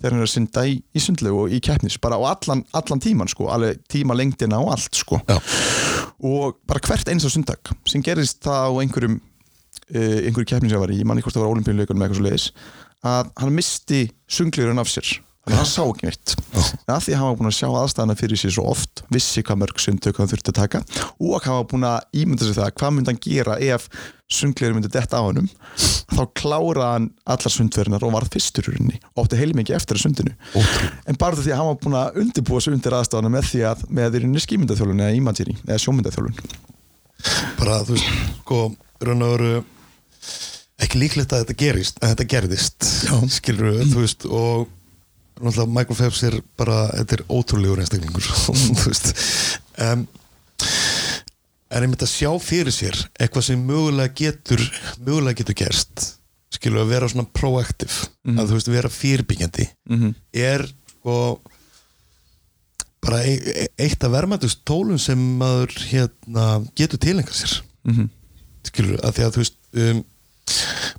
þegar hann er að synda í, í sundlegu og í keppnis bara á allan, allan tíman sko alveg tíma lengdina og allt sko. Já, og bara hvert eins á sundag sem gerist það á einhverjum uh, einhverju keppni sem var í, ég manni hvort það var olimpíuleikunum eitthvað svo leiðis að hann misti sunglurinn af sér. Þannig að hann sá ekki neitt. En að því að hann var búin að sjá aðstæðana fyrir sér svo oft vissi hvað mörg sundtök hann þurfti að taka og hann var búin að ímynda sig það hvað myndi hann gera ef sunglurinn myndi detta á hannum þá kláraði hann allar sundverðinar og varð fyrstur í rauninni og átti heilmikið eftir að sundinu. Ótrúlega en bara því að hann var búin að undirbúa sig undir aðstæðana með því að með því rauninni skýmyndaþjólun eða ekki líklegt að þetta gerist en þetta gerðist, skilur við þú veist, og náttúrulega Michael Phelps er bara, þetta er ótrúlegur einstaklingur <laughs> þú veist. Um, en einmitt að sjá fyrir sér eitthvað sem mögulega getur mögulega getur gerst skilur við að vera svona proactive að þú veist, vera fyrirbyggjandi mm er sko bara e e eitt af vermaðust tólum sem maður hérna getur tilengar sér. -hmm. skilur, að því að þú veist um,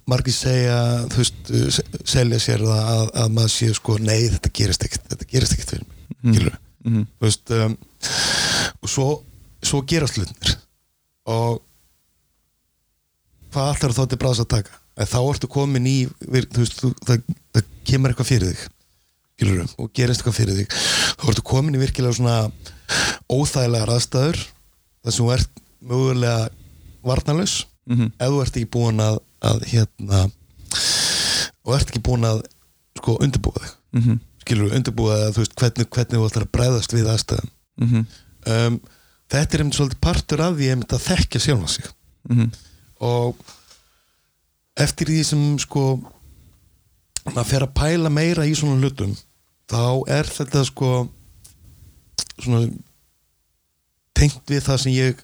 margir segja þú veist, se- selja sér það að, að maður sé sko, nei þetta gerist ekkert þetta gerist ekkert fyrir mig, skilur Mhm. þú veist um, og svo, svo gerast hlutinir og hvað allar þá til bráðs að taka? En þá ertu komin í veist, þú, það, það kemur eitthvað fyrir þig skilur, og gerist eitthvað fyrir þig. Þá ertu komin í virkilega svona óþægilegar aðstæður þar sem þú ert mögulega varnalaus Mhm. ef þú ert ekki búin að, að hérna og ert ekki búin að sko undirbúa þig Mhm. skilur við undirbúa það þú veist hvernig, hvernig þú ætlar að bregðast við aðstæðum Mhm. um, þetta er einmitt svolítið partur af því einmitt að þekkja sjálfa sig Mhm. og eftir því sem sko maður fer að pæla meira í svona hlutum þá er þetta sko svona tengt við það sem ég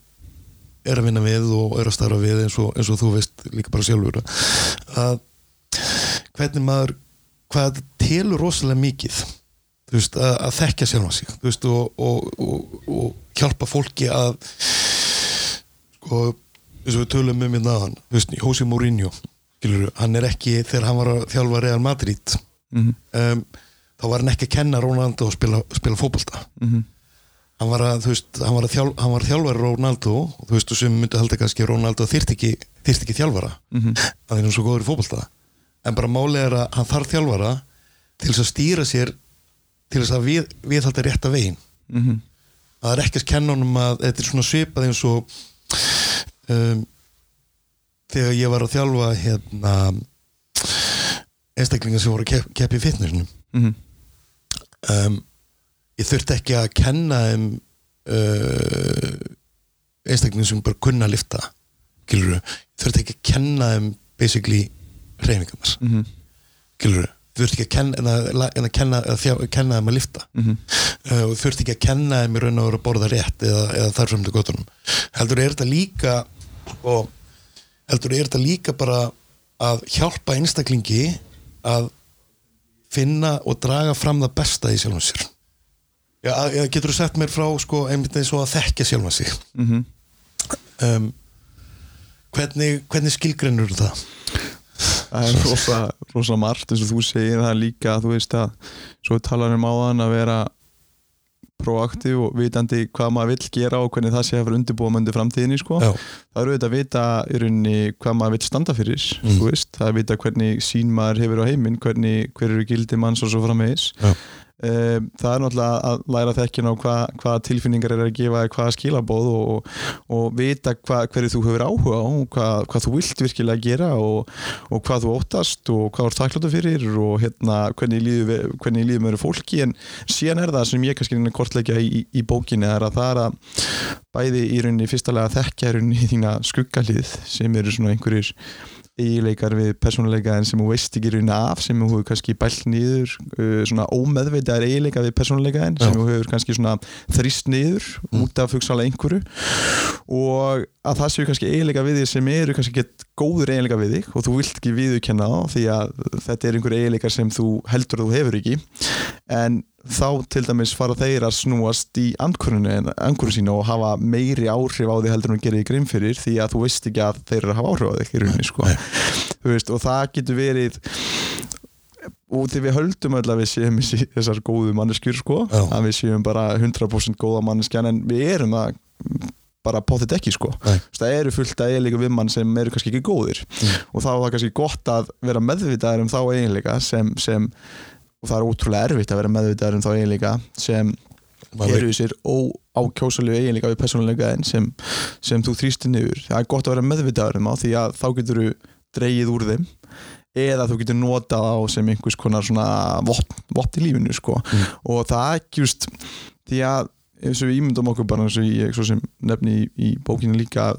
er að vinna við og er að starfa við eins og, eins og þú veist líka bara sjálfur að hvernig maður hvað telur rosalega mikið veist, að, að þekkja sjálfa sig þú veist, og, og, og, og hjálpa fólki að sko, eins og við tölum um hérna þú veist, Jose Mourinho skilur, hann er ekki, þegar hann var að þjálfa Real Madrid Mhm. um, þá var hann ekki að kenna Ronaldo að spila, spila fótbolta Mhm. Hann var að, þú veist, hann var að þjálf, hann var þjálfari Ronaldo og þú veist, og sem myndi halda kannski að Ronaldo þyrst ekki, þyrst ekki þjálfara Mhm. <laughs> að hann er svo góður í fótbolta en bara málið er að hann þarf þjálfara til þess að stýra sér til þess að við, við þetta rétta veginn Mhm. það er ekki að kenna honum að þetta er svona svipað eins og um, þegar ég var að þjálfa hérna einstaklingar sem voru að kepp, keppa í fitnessinu Mhm. um, ég þurfti ekki að kenna um uh, einstaklingar sem bara kunna að lifta gilur ég þurfti ekki að kenna um basically hreyfingarnar Mhm. gilur þú þurfti ekki að kenna, en að, en að kenna, þeim að lifta Mhm. uh, og þú þurfti ekki að kenna þeim í raun og vera að borða rétt eða, eða þar fram til gottunum heldur er þetta líka og heldur er þetta líka bara að hjálpa einstaklingi að finna og draga fram það besta í sjálfum sér Já, að- getur þú sett mér frá sko, einmitt eins og að þekkja sjálfum sig Mhm. um, hvernig, hvernig skilgreinur það? Það er rosa, rosa margt eins og þú segir það líka þú veist að svo talar um áðan að vera proaktiv og vitandi hvað maður vill gera og hvernig það sé að vera undirbúa möndi framtíðinni sko. Það eru auðvitað að vita í rauninni hvað maður vill standa fyrir Mm. þú veist, það er að vita hvernig sín maður hefur á heiminn, hvernig, hver eru gildi manns og svo framvegis. Um, það er náttúrulega að læra þekkin á hvað, hvað tilfinningar er að gefa hvaða skilabóð og, og, vita hva, hverju þú hefur áhuga á hvað, hvað þú vilt virkilega gera og, og hvað þú óttast og hvað þú ert þakkláttu fyrir og hérna, hvernig líður líður með fólki. En síðan er það sem ég kannski reyna að kortleggja í, í bókinni er að það er að bæði í rauninni fyrstalega að þekkja í rauninni þína skuggalið sem eru svona einhverjir eiginleikar við persónuleika en sem þú veist ekki í rauninni af sem þú hefur kannski bælt niður uh, svona ómeðvitaðar eiginleika við persónuleika en sem þú hefur kannski svona þrýst niður út af hugsalega einhverju. Og að það séu kannski eiginleika við þig sem eru kannski ekki góður eiginleika við þig og þú vilt ekki viðurkenna þá því að þetta er einhver eiginleikar sem þú heldur að þú hefur ekki. En þá til dæmis fara þeir að snúast í andkurinu sína og hafa meiri áhrif á því heldur en þú gerir í grimm fyrir því að þú veist ekki að þeir eru að hafa áhrif á þig í rauninni sko. Veist, og það getur verið og því við höldum öll að við séum þessar góðu manneskjur sko, Já. að við séum bara 100% góða manneskjan en við erum það bara potið ekki sko. Veist, það eru fullt af eiginleika við mann sem eru kannski ekki góðir. Og þá er það kannski gott að vera meðvitaður um þá eiginleika sem, sem og það er ótrúlega erfitt að vera meðvitaður um þá eiginleika sem Maður eru þessir óákjósalegu eiginleika við persónuleika en sem, sem þú þrýstir niður. Það er gott að vera meðvitaður um þá því að þá getur þú dreigið úr þeim eða þú getur notað á sem einhvers konar svona vopn, vopn í lífinu sko. og það ekki just því að eins og við ímyndum okkur bara eins og ég svo sem nefni í, í bókinu líka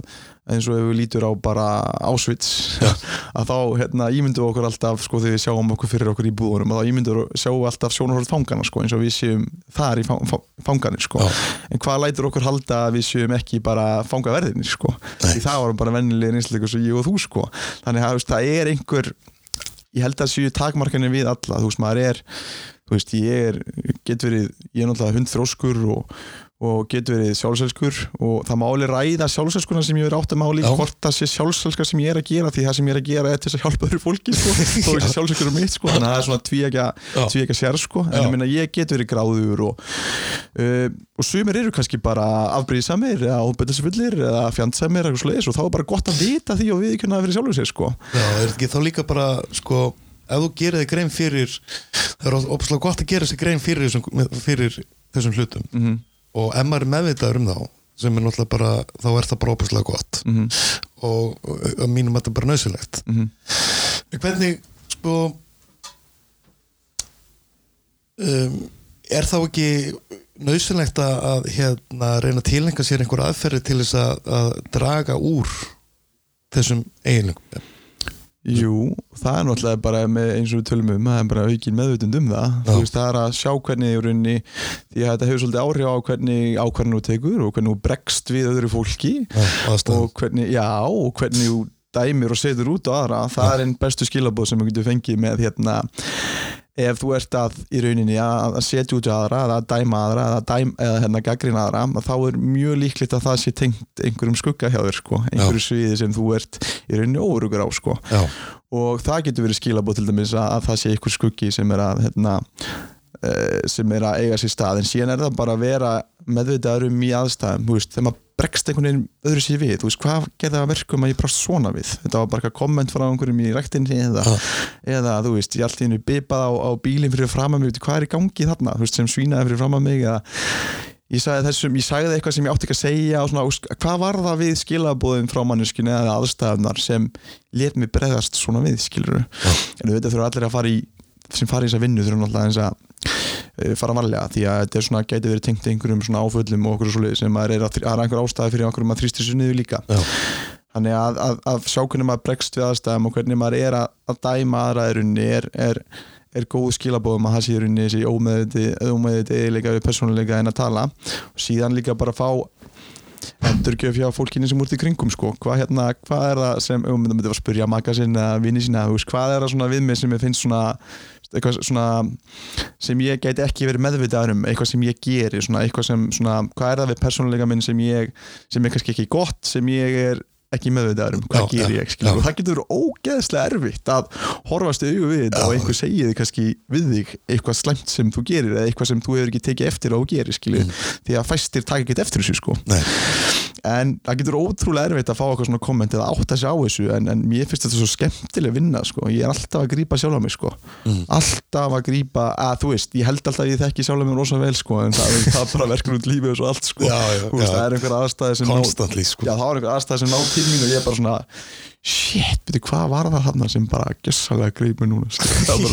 eins og ef við lítur á bara Auschwitz <laughs> að þá hérna, ímyndum okkur alltaf sko þegar við sjáum okkur fyrir okkur í búðunum og þá ímyndum við sjáum alltaf sjónarhótt fangana sko eins og við séum þar í fang, fang, fanganir sko. Já. en hvað lætur okkur halda að við séum ekki bara fangaverðinir sko? Því það varum bara vennilegir einsleikur svo ég og þú sko. Þannig að það er einhver ég held að séu takmarkanir við alla. Þú veist maður er veist ég er, get verið, ég er náttúrulega hundþróskur og, og get verið sjálfselskur og það máli ræða sjálfselskuna sem ég er átt að máli Já. hvort það sé sjálfselska sem ég er að gera því það sem ég er að gera er til að hjálpa öðru fólki sko, <laughs> þó þessi sjálfselskur er mitt sko, þannig að það er svona tvíekja Já. tvíekja sér sko, en ég minna ég get verið gráður og, uh, og sumir eru kannski bara afbríðsamir eða óbætisfullir eða fjandsamir svoleiðis og þá er bara gott að vita því og við ekki ef þú gerir þig grein fyrir það er opslega gott að gera sig grein fyrir þessum, fyrir þessum hlutum. Mm -hmm. og ef maður er meðvitaður um þá sem er náttúrulega bara, þá er það bara opslega gott. Mm og, og að mínum þetta er bara nöðsilegt -hmm. En hvernig sko um, er þá ekki nöðsynlegt að, að hérna, reyna að tilenga sér einhver aðferði til þess að, að draga úr þessum eiginlengum Jú, það er náttúrulega bara með eins og við tölum um, það er bara aukin meðvutund um það. Já. þú veist, það er að sjá hvernig í rauninni því að þetta hefur svolítið áhrif á hvernig ákvarðinu þú tekur og hvernig þú bregst við öðru fólki aðstæðum og hvernig, já, og hvernig þú dæmir og setur út á aðra. Það er einn bestu skilabóð sem við getum fengið með hérna ef þú ert að í rauninni að að setja út á aðra að dæma aðra eða, dæm, eða hérna gaggrina aðra að þá er mjög líklegt að það sé tengt einhverjum skugga hjá þér sko, einhverju sviði sem þú ert í rauninni órugur á sko. Já, og það getur verið skilabóð til dæmis að, að það sé einhver skuggi sem er að hérna, uh, sem er að eiga sér stað. En síðan er það bara að vera meðvitaður um í aðstæðum þú veist, þegar maður bregst einhvern veginn öðru sér við. Þú veist, hvað gerði það að verkum að ég brást svona við? Þetta var bara komment frá einhverjum í ræktinni eða, eða þú veist, ég allt í hennu bipað á, á bílinn fyrir að mig, veitu, hvað er í gangi þarna? Þú veist, sem svínaði fyrir að mig eða ég sagði þessum, ég sagði eitthvað sem ég átti ekki að segja og svona, hvað var það við skilabóðin frá manneskinu eða aðstæðunar sem let mig bregðast svona við, skilur en auðvitað þurfa allir að fara í sem fara í þessa vinnu þurfa náttúrulega eins að fara varlega því að þetta er svona gæti verið tengt einhverjum svona áföllum og okkur svoleiði sem er að, það er einhver ástæði fyrir okkur maður þrýstir sér niður líka. Já, þannig að, að, að sjá hvernig maður bregst við aðstæðum og hvernig maður er að, að dæma aðra í rauninni er, er, er góð skilabóðum að það sé í rauninni þessi ómeðviti eðilega við persónuleika en að tala. Og síðan líka bara fá endurgjöf hjá fólkinu sem úr í kringum sko. hvað, hérna, hvað er það sem um, þetta var að spyrja maka sína þú veist, hvað er það svona við mig sem ég finnst svona eitthvað svona sem ég gæti ekki verið meðvitaður um eitthvað sem ég geri, svona eitthvað sem svona, hvað er það við persónuleika minn sem ég sem er kannski ekki gott, sem ég er ekki meðvitaður um, hvað Já, ger ég já. og það getur ógeðslega erfitt að horfast í augu við þetta og einhver segir þig kannski við þig eitthvað slæmt sem þú gerir eða eitthvað sem þú hefur ekki tekið eftir þú gerir skilur, Mm. því að fæstir taka ekki eftir þessu sko. Nei, en það getur ótrúlega erfitt að fá eitthvað svona komment eða átta sig á þessu en, en mér finnst þetta svo skemmtileg vinna sko. ég er alltaf að grípa sjálf á mig sko. Mm. alltaf að grípa að þú veist, ég held alltaf að ég þekki sjálf á mig rosa vel sko, en það, það bara verkur út lífið og svo allt sko. Já, já, veist, já. það er einhver aðstæði sem ná- Constantly, sko. já, það var einhver aðstæði sem ná til mín og ég er bara svona shit, betur hvað var það hann sem bara gjössalega greip mig núna sko.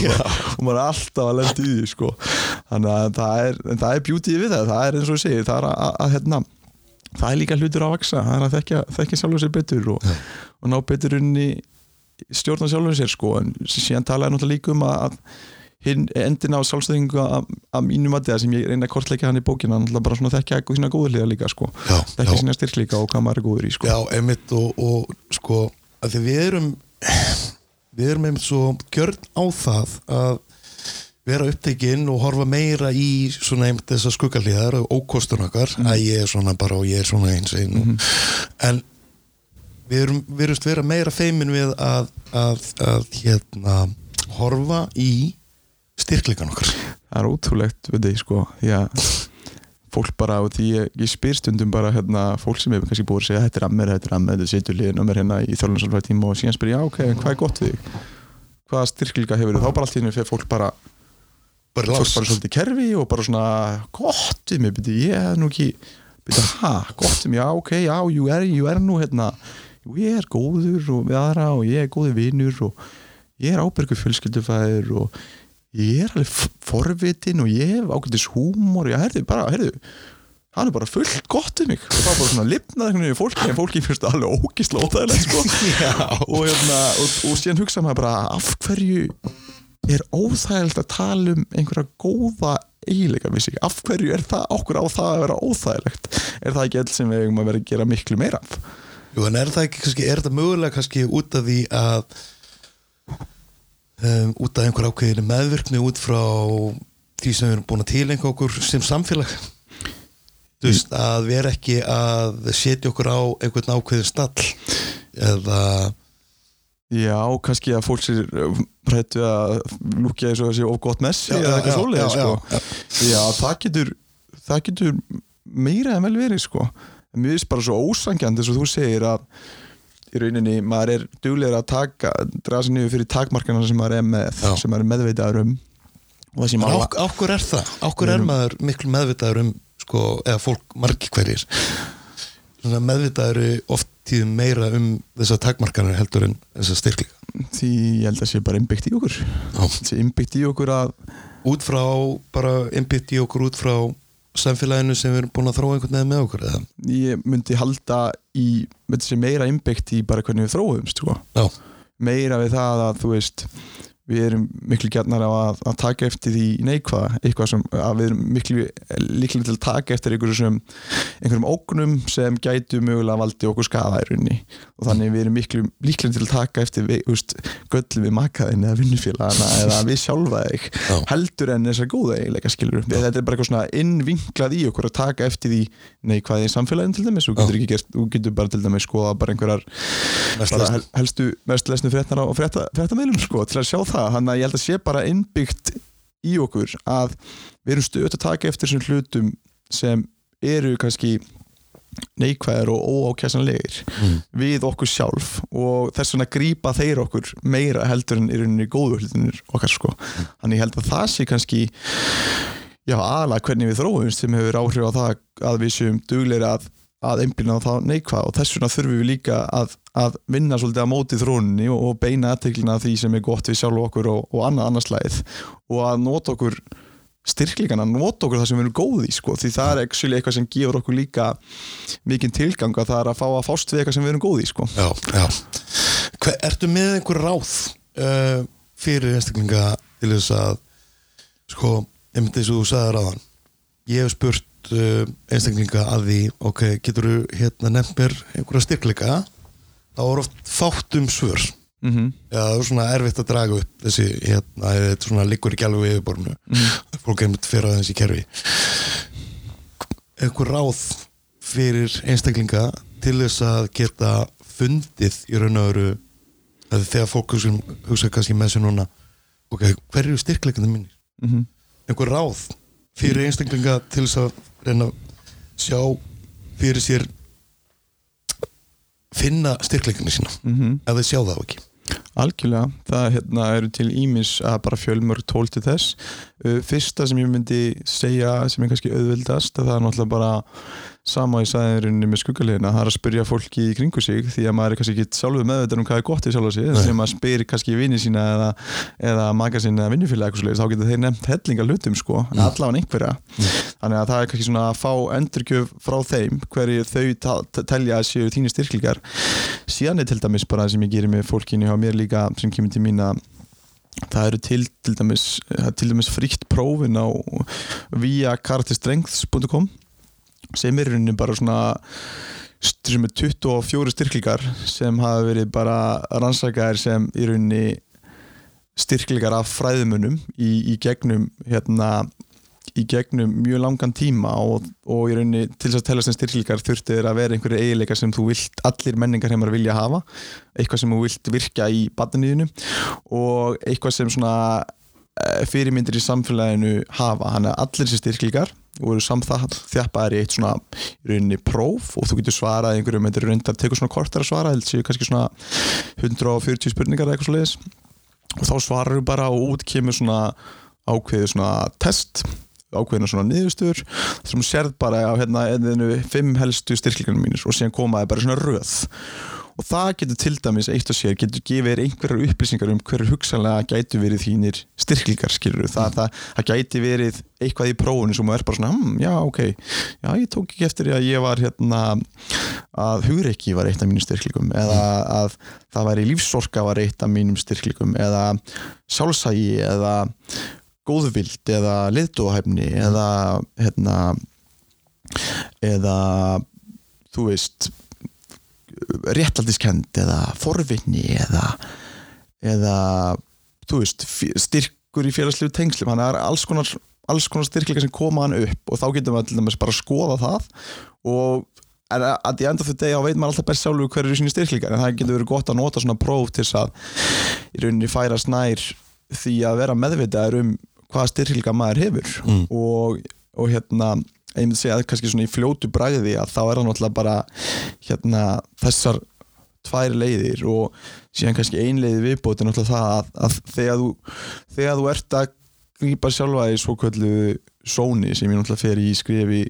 <laughs> Og maður er alltaf að lenda í því sko. þannig að það er, það er beauty við það, er líka hlutur að vaksa, það er að þekkja, þekkja sjálfur sér betur og, og ná betur inn í stjórna sjálfur sér sko, en síðan talaði náttúrulega líka um að, að endin á sjálfstöðingu að, mínum að það sem ég reyna að kortleika hann í bókina náttúrulega bara svona þekkja sína góður liða líka sko, Já, þekkja já. sína styrklíka og hvað maður er góður í sko. já, einmitt og, og sko, að því við erum við erum einmitt svo gjörn á það að vera upptekinn og horfa meira í svona einmitt þessar skuggalíðar og ókostun okkar að ég er svona bara og ég er svona eins einn en við erum virðust vera meira feimin við að, að, að hérna horfa í styrkleikan okkar. Það er ótrúlegt við því sko. Að fólk bara og því ég, ég spyr stundum bara hérna fólk sem hefur kannski búið að segja þetta er að mér, þetta er að mér, þetta setur liðin á mér hérna í þjálfnarsálfæð tíma og síðan spyr ég já ok, en hvað er gott við þig? Hvaða styrklíka hefur þið, þá bara allt í henni fyrir fólk bara bara lás bara svolítið kerfi og bara svona gott við mig, byrju, ég hef nú ekki byrju, ha, gott við mig, já ok, já ég er, ég er nú hérna. Ég er góður og við aðra og ég er góður vinur og ég er ábyrgur fjölskyldufæður og ég er alveg forvitin og ég hef ágættis húmor. Og ég herði bara, herðu hann er bara fullt gott við mig. Og það var bara svona lifnað einhvern veginn í fólki en fólki finnst það alveg ógisla óþægilegt sko. <laughs> og, hérna, og, og síðan hugsa maður bara af hverju er óþægilegt að tala um einhverja góða eiginleika við sig, af hverju er það okkur á það að vera óþægilegt? Er það ekki alls sem við eigum að vera að gera miklu meira af? Jú, en er það ekki kannski, er þetta mögulega kannski út af því að um, út af einhver ákveðinu meðvirkni út frá því sem við erum búin að tilenga okkur sem samfélag? Þú veist, að vera ekki að setja okkur á einhvern ákveðin stall eða Já, kannski að fólk sér rættu að lúkja eins og þessi of gott messi Já, eða eitthvað já, sko. já, það getur það getur meira en vel verið sko. Mér finnst bara svo ósangjandi eins og þú segir að í rauninni maður er duglegur að taka draga sér niður fyrir takmarkana sem maður er með Já. sem maður er meðveitaður um og þessi en mála á, ákveð er það Við er maður miklu meðvitaður um sko, eða fólk margi hverjir svona meðvitaður oft tíðum meira um þessar takmarkanir heldur en þessar styrkleika því ég held að sé bara innbyggt í okkur Já. sé innbyggt í okkur að út frá bara innbytt í okkur út frá samfélaginu sem við erum búin að þróa einhvern veginn með okkur eða? ég myndi halda í með þessi meira innbyggt í bara hvernig við þróumst sko. Já, meira við það að þú veist við erum miklu gjarnar á að, að taka eftir því neikvæða, eitthvað sem að við erum miklu líklega til að taka eftir einhverjum, sem, einhverjum ógnum sem gætu mögulega valdi okkur skada í rauninni. Og þannig við erum miklu líklega til að taka eftir við, göllum við makaðin eða vinnufélagana eða við sjálfa þig heldur en þessar góða eiginleika skilur þetta er bara eitthvað svona innvinklað í okkur að taka eftir því neikvæði í samfélagin til dæmis, þú getur, ekki gert, þú getur bara til dæmis skoða bara einhverjar bara hel, helstu mest lesnu fréttar á frétta, fréttamiðlum það, hann að ég held að sé bara innbyggt í okkur að við erum stöðut að taka eftir þessum hlutum sem eru kannski neikvæðir og óákjæsanlegir Mm. við okkur sjálf og þess vegna grípa þeir okkur meira heldur en í rauninni góðu hlutinir okkar sko þannig ég held að það sé kannski já aðalega hvernig við þróumst sem hefur áhrif á það að við séum dugleiri að, að einblina á það neikvæð og þess vegna þurfum við líka að, að vinna svolítið að móti þróunni og, og beina aðteklina að því sem er gott við sjálf okkur og, og annað annarslæð og að nota okkur styrkleikana, nota okkur það sem við erum góð í sko, því það er actually eitthvað sem gefur okkur líka mikinn tilgang að það er að fá að fást við eitthvað sem við erum góð í sko. Já, já. Hver, ertu með einhver ráð uh, fyrir einstaklinga til þess að sko, einmitt eins og þú sagði ráðan ég hef spurt uh, einstaklinga að því, ok, getur þú hérna nefnt mér einhverja styrkleika þá er oft fátt um svör mm -hmm. Já, það er svona erfitt að draga upp þessi, hérna, þetta svona liggur ekki alveg yfirborðinu fólk einmitt fyrir að þessi kerfi einhver ráð fyrir einstaklinga til þess að geta fundið í raun og að þegar fólk hugsa, hugsa kannski með sér núna ok, hver eru styrkleikandi mínir? Mm -hmm. einhver ráð fyrir einstaklinga til þess að reyna að sjá fyrir sér finna styrkleikandi sína. Ef þeir sjá það ekki. Algjörlega, það hérna, eru til ímis að bara fjölmörg tól til þess. Uh, Fyrsta sem ég myndi segja sem er kannski auðvildast það er náttúrulega bara sama í sæðinrinni með skuggalegina, það er að spyrja fólki í kringu sig því að maður er kannski ekki sjálfur meðvitað um hvað er gott í sjálfa sig, Nei. sem maður spyr kannski vini sína eða, eða maga sína eða vinnufélag þá getur þeir nefnt hellinga hlutum sko, mm. allavega einhverja. Þannig að það er kannski svona að fá endurgjöf frá þeim, hverju þau telja að séu þínir styrklingar síðan er til dæmis bara sem ég gerir með fólkinu hjá mér líka sem kemur til mín að það eru til, til dæmis, það til dæmis fríkt prófin á via karakterstrengths.com sem er rauninni bara svona sem er 24 styrklingar sem hafa verið bara rannsakaðir sem í rauninni styrklingar af fræðumunum í, í gegnum hérna í gegnum mjög langan tíma og, og í rauninni til þess að tella sem styrklingar þurfti þeir að vera einhverju eiginleika sem þú vilt allir menningar heimar vilja hafa. Eitthvað sem þú vilt virka í badniðinu og eitthvað sem svona eh, fyrirmyndir í samfélaginu hafa, hann er allir þessi styrklingar voru samþjappaðir í eitt svona rauninni próf og þú getur svarað einhverjum, þetta er reyndar, tekur svona kortar að svara held séu kannski svona 140 spurningar eitthvað svo leiðis og þá svarar þú bara og út kemur svona ákveðið svona test ákveðina svona niðurstöður sem sérð bara á hérna fimm helstu styrklingarnir mínir og síðan komaði bara svona röð og það getur til dæmis eitt og sér getur gefið þér einhverjar upplýsingar um hverju hugsanlega gætu verið þínir styrklingar skilur það, það, það gæti verið eitthvað í prófunu sem er bara svona hm, já ok, já ég tók ekki eftir að ég var hérna að hugreiki var eitt af mínum styrklingum eða að það væri lífsorka var eitt af mínum styrklingum eða sjálfsægi eða góðvild eða liðdóhæfni eða hérna eða þú veist réttaldískend eða forvinni eða eða veist styrkur í félagslegu tengslum. Þannig að það er alls konar, alls konar styrkleika sem koma hann upp og þá getum við dæmis bara að skoða það og en að í enda fyrir degi á veit maður alltaf best sjálfur hverju eru síni styrkleikar. En það getur verið gott að nota svona próf til að í rauninni færast nær því að vera meðvitaður um hvaða styrkleika maður hefur. Mm. og, og hérna ég myndi segja að kannski svona í fljótu bræði að þá er það náttúrulega bara hérna þessar tvær leiðir og síðan kannski ein leiði viðbóti náttúrulega það að, að þegar, þú, þegar þú ert að grípa sjálfa í svo kvöldu sóni sem ég náttúrulega fer í skrifi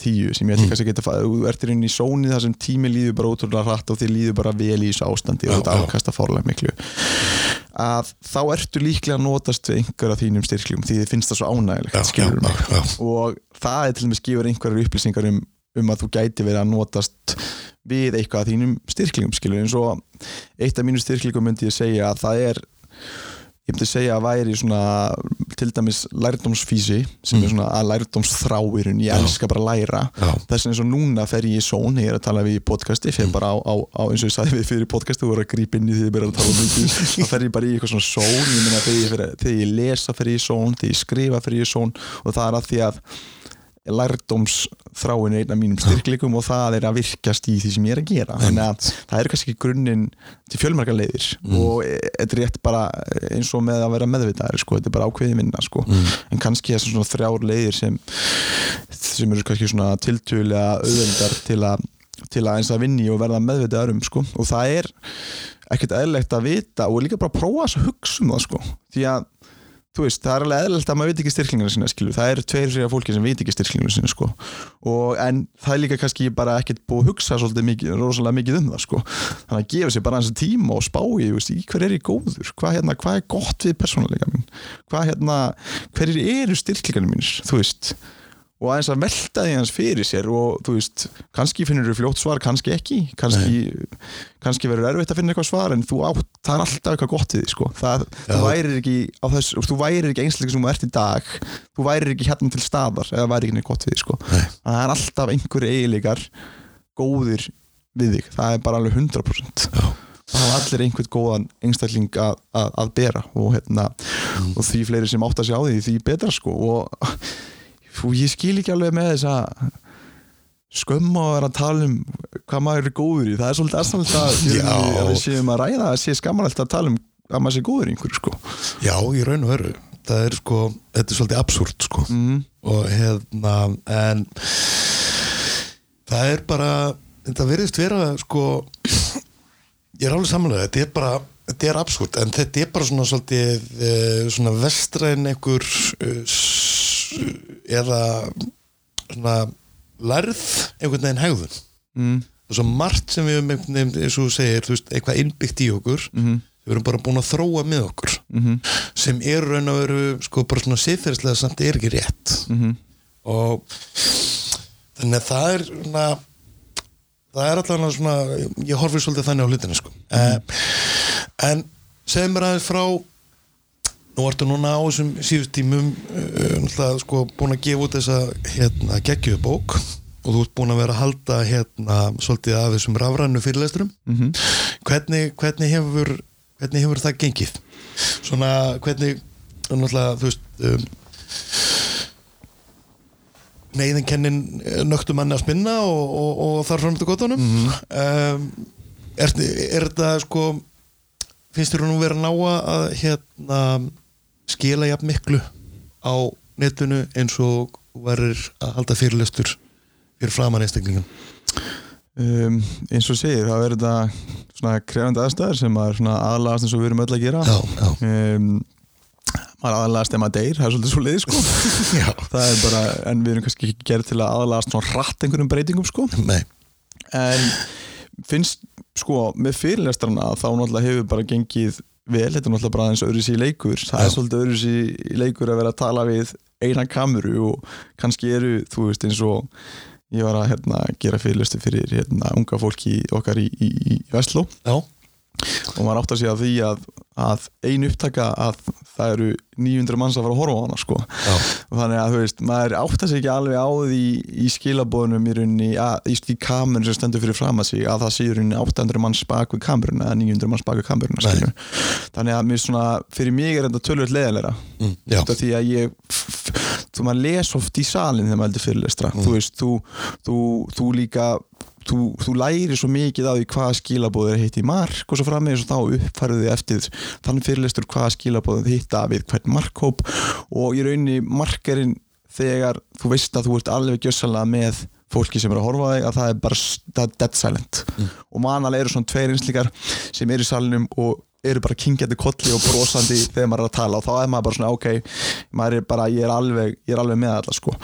tíu sem ég ætla kannski að geta fæð þú ert í rauninni í sóni þar sem tími líður bara ótrúlega hratt og þið líður bara vel í þessu ástandi og Já, þetta já. afkasta fórlega miklu. Að þá ertu líklega að notast við einhver af þínum styrklegum því þið finnst það svo ánægilegt og það er til dæmis gefur einhverjar upplýsingar um, um að þú gæti verið að notast við eitthvað þínum styrklingum skilur eins og eitt af mínu styrklingum myndi ég segja að það er ég myndi segja að væri svona til dæmis lærdómsfísi sem er svona að lærdómsþráirun ég Mm. Elska bara að læra. Þess vegna eins og núna fer ég í són ég er að tala við í podcasti, fer bara á, á, á eins og ég sagði við fyrir podcasti, þú voru að grípa inn í því ég byrja að tala um mikið, <laughs> þá fer ég bara í eitthvað svona són, ég meina þegar ég, fer, þegar ég lesa fer ég í són, þegar ég skrifa fer ég í són og það er að því að lærdómsþráin er einn af mínum styrkleikum og það er að virkast í því sem ég er að gera þannig að það er kannski ekki grunninn til fjölmarka leiðir og e- þetta er rétt bara eins og með að vera meðvitaðir sko, þetta er bara ákveðin vinna sko. en kannski þessar svona þrjár leiðir sem, sem eru kannski svona tiltölulega auðveldar til að til að eins að vinni og verða meðvitaðar um sko. og það er ekkert eðlilegt að vita og líka bara prófa að hugsa um það sko. því að þú veist, það er alveg eðlilegt að maður veit ekki styrklingarna sína skilur, það eru tveir sér fólki sem veit ekki styrklingarna sína sko. og en það er líka kannski bara ekkert búið að hugsa svolítið mikið, rosalega mikið um það sko. þannig að gefa sér bara hans tíma og spá í, veist, í hver er ég góður hvað, hérna, hvað er gott við persónuleika minn hvað hérna, hverjir eru styrklingarna mínir, þú veist og aðeins að velta því hans fyrir sér og þú veist, kannski finnur þú fljótt svar kannski ekki, kannski kannski verður erfitt að finna eitthvað svar en þú átt, það er alltaf eitthvað gott við því sko. það, þú værir ekki þess, þú værir ekki einsleika sem þú ert í dag þú værir ekki hérna til staðar eða væri ekki neitt gott við því sko. Nei. það er alltaf einhverju eiginleikar góðir við þig það er bara alveg 100% Já. það hafa allir einhvern góðan einstakling að, að, að bera og, hérna, Mm. og því fleiri sem átt að sjá því því betra sko og, og ég skil ekki alveg með þess að skömm á að vera að tala um hvað maður er góður í, það er svolítið aðstæðanlegt að, <laughs> að við séum að ræða að sé skammalegt að tala um að maður sé góður í einhverju sko. Já, í raun og veru. Það er sko, þetta er svolítið absúrt sko. Mm. og hérna en það er bara þetta verðist vera sko ég er alveg samanlega, þetta er bara þetta er absúrt, en þetta er bara svona svolítið eh, svona vestræn einhver s- eða svona lærð einhvern veginn hegðun Mm. og svo margt sem við veginn, eins og segir, þú veist, eitthvað innbyggt í okkur Mhm. við erum bara búin að þróa með okkur Mm sem er raun og veru sko bara svona siðferðislega samt er ekki rétt -hmm. og þannig að það er svona það er allavega svona ég horfi svolítið þannig á hlutinu sko mm. en segð mér aðeins frá nú ertu núna á þessum síðust tímum uh, sko búin að gefa út þessa hérna geggjöðu bók og þú ert búin að vera að halda hérna svolítið af þessum rafrænu fyrirlesturum Mhm. hvernig, hvernig hefur hvernig hefur það gengið? Svona hvernig náttúrulega þú veist um, neyðinkennin nögtu manni að spinna og, og, og þar fram til gotunum um, er, er þetta sko finnst þér nú vera að ná að hérna skila jafn miklu á netinu eins og þú værir að halda fyrirlestur fyrir framan einstaklingan um, eins og segir, þá er þetta svona krefandi aðstæður sem maður aðlagast eins og við erum öll að gera. Já, já, um, maður aðlagast ef maður deyr, það er svolítið svo leið sko <laughs> það er bara, en við erum kannski ekki gerð til að aðlagast svona rætt einhverjum breytingum sko. Nei. En finnst sko með fyrirlestrana þá náttúrulega hefur bara gengið vel, þetta er náttúrulega bara eins öðru í leikur. Það Já. er svolítið öðru í leikur að vera að tala við eina kameru og kannski eru, þú veist, eins og ég var að hérna, gera fyrirlestu fyrir hérna, unga fólki okkar í, í, í Vestló. Já, og maður átt að segja því að, að ein upptaka að það eru 900 manns að fara að horfa á hana sko. þannig að þú veist, maður átt að segja ekki alveg á því í skilabóðunum í í, í kamerun sem stendur fyrir fram að sig að það sé í rauninni 800 manns bak við kamerun eða 900 manns bak við kamerun þannig að mér svona, fyrir mig er þetta tölvöld leðilegra mm, því að ég þú maður les oft í salin þegar maður heldur fyrirlestra. Mm. þú veist, þú, þú, þú líka þú, þú læri svo mikið á því hvaða skilabóð er hitt í mark og svo framvegis og þá uppfærðu þið eftir þannig fyrirlestur hvaða skilabóð þið hitta við hvern markhóp. Og í rauninni markerinn þegar þú veist að þú ert alveg gjössalega með fólki sem er að horfa á þig að það er bara það er dead silent. Og manalega eru svona tveir einslíkar sem eru í salinum og eru bara kingjandi kolli og brosandi <laughs> þegar maður er að tala. Og þá er maður bara svona ok maður er bara, ég er alveg, ég er alveg með alla sko.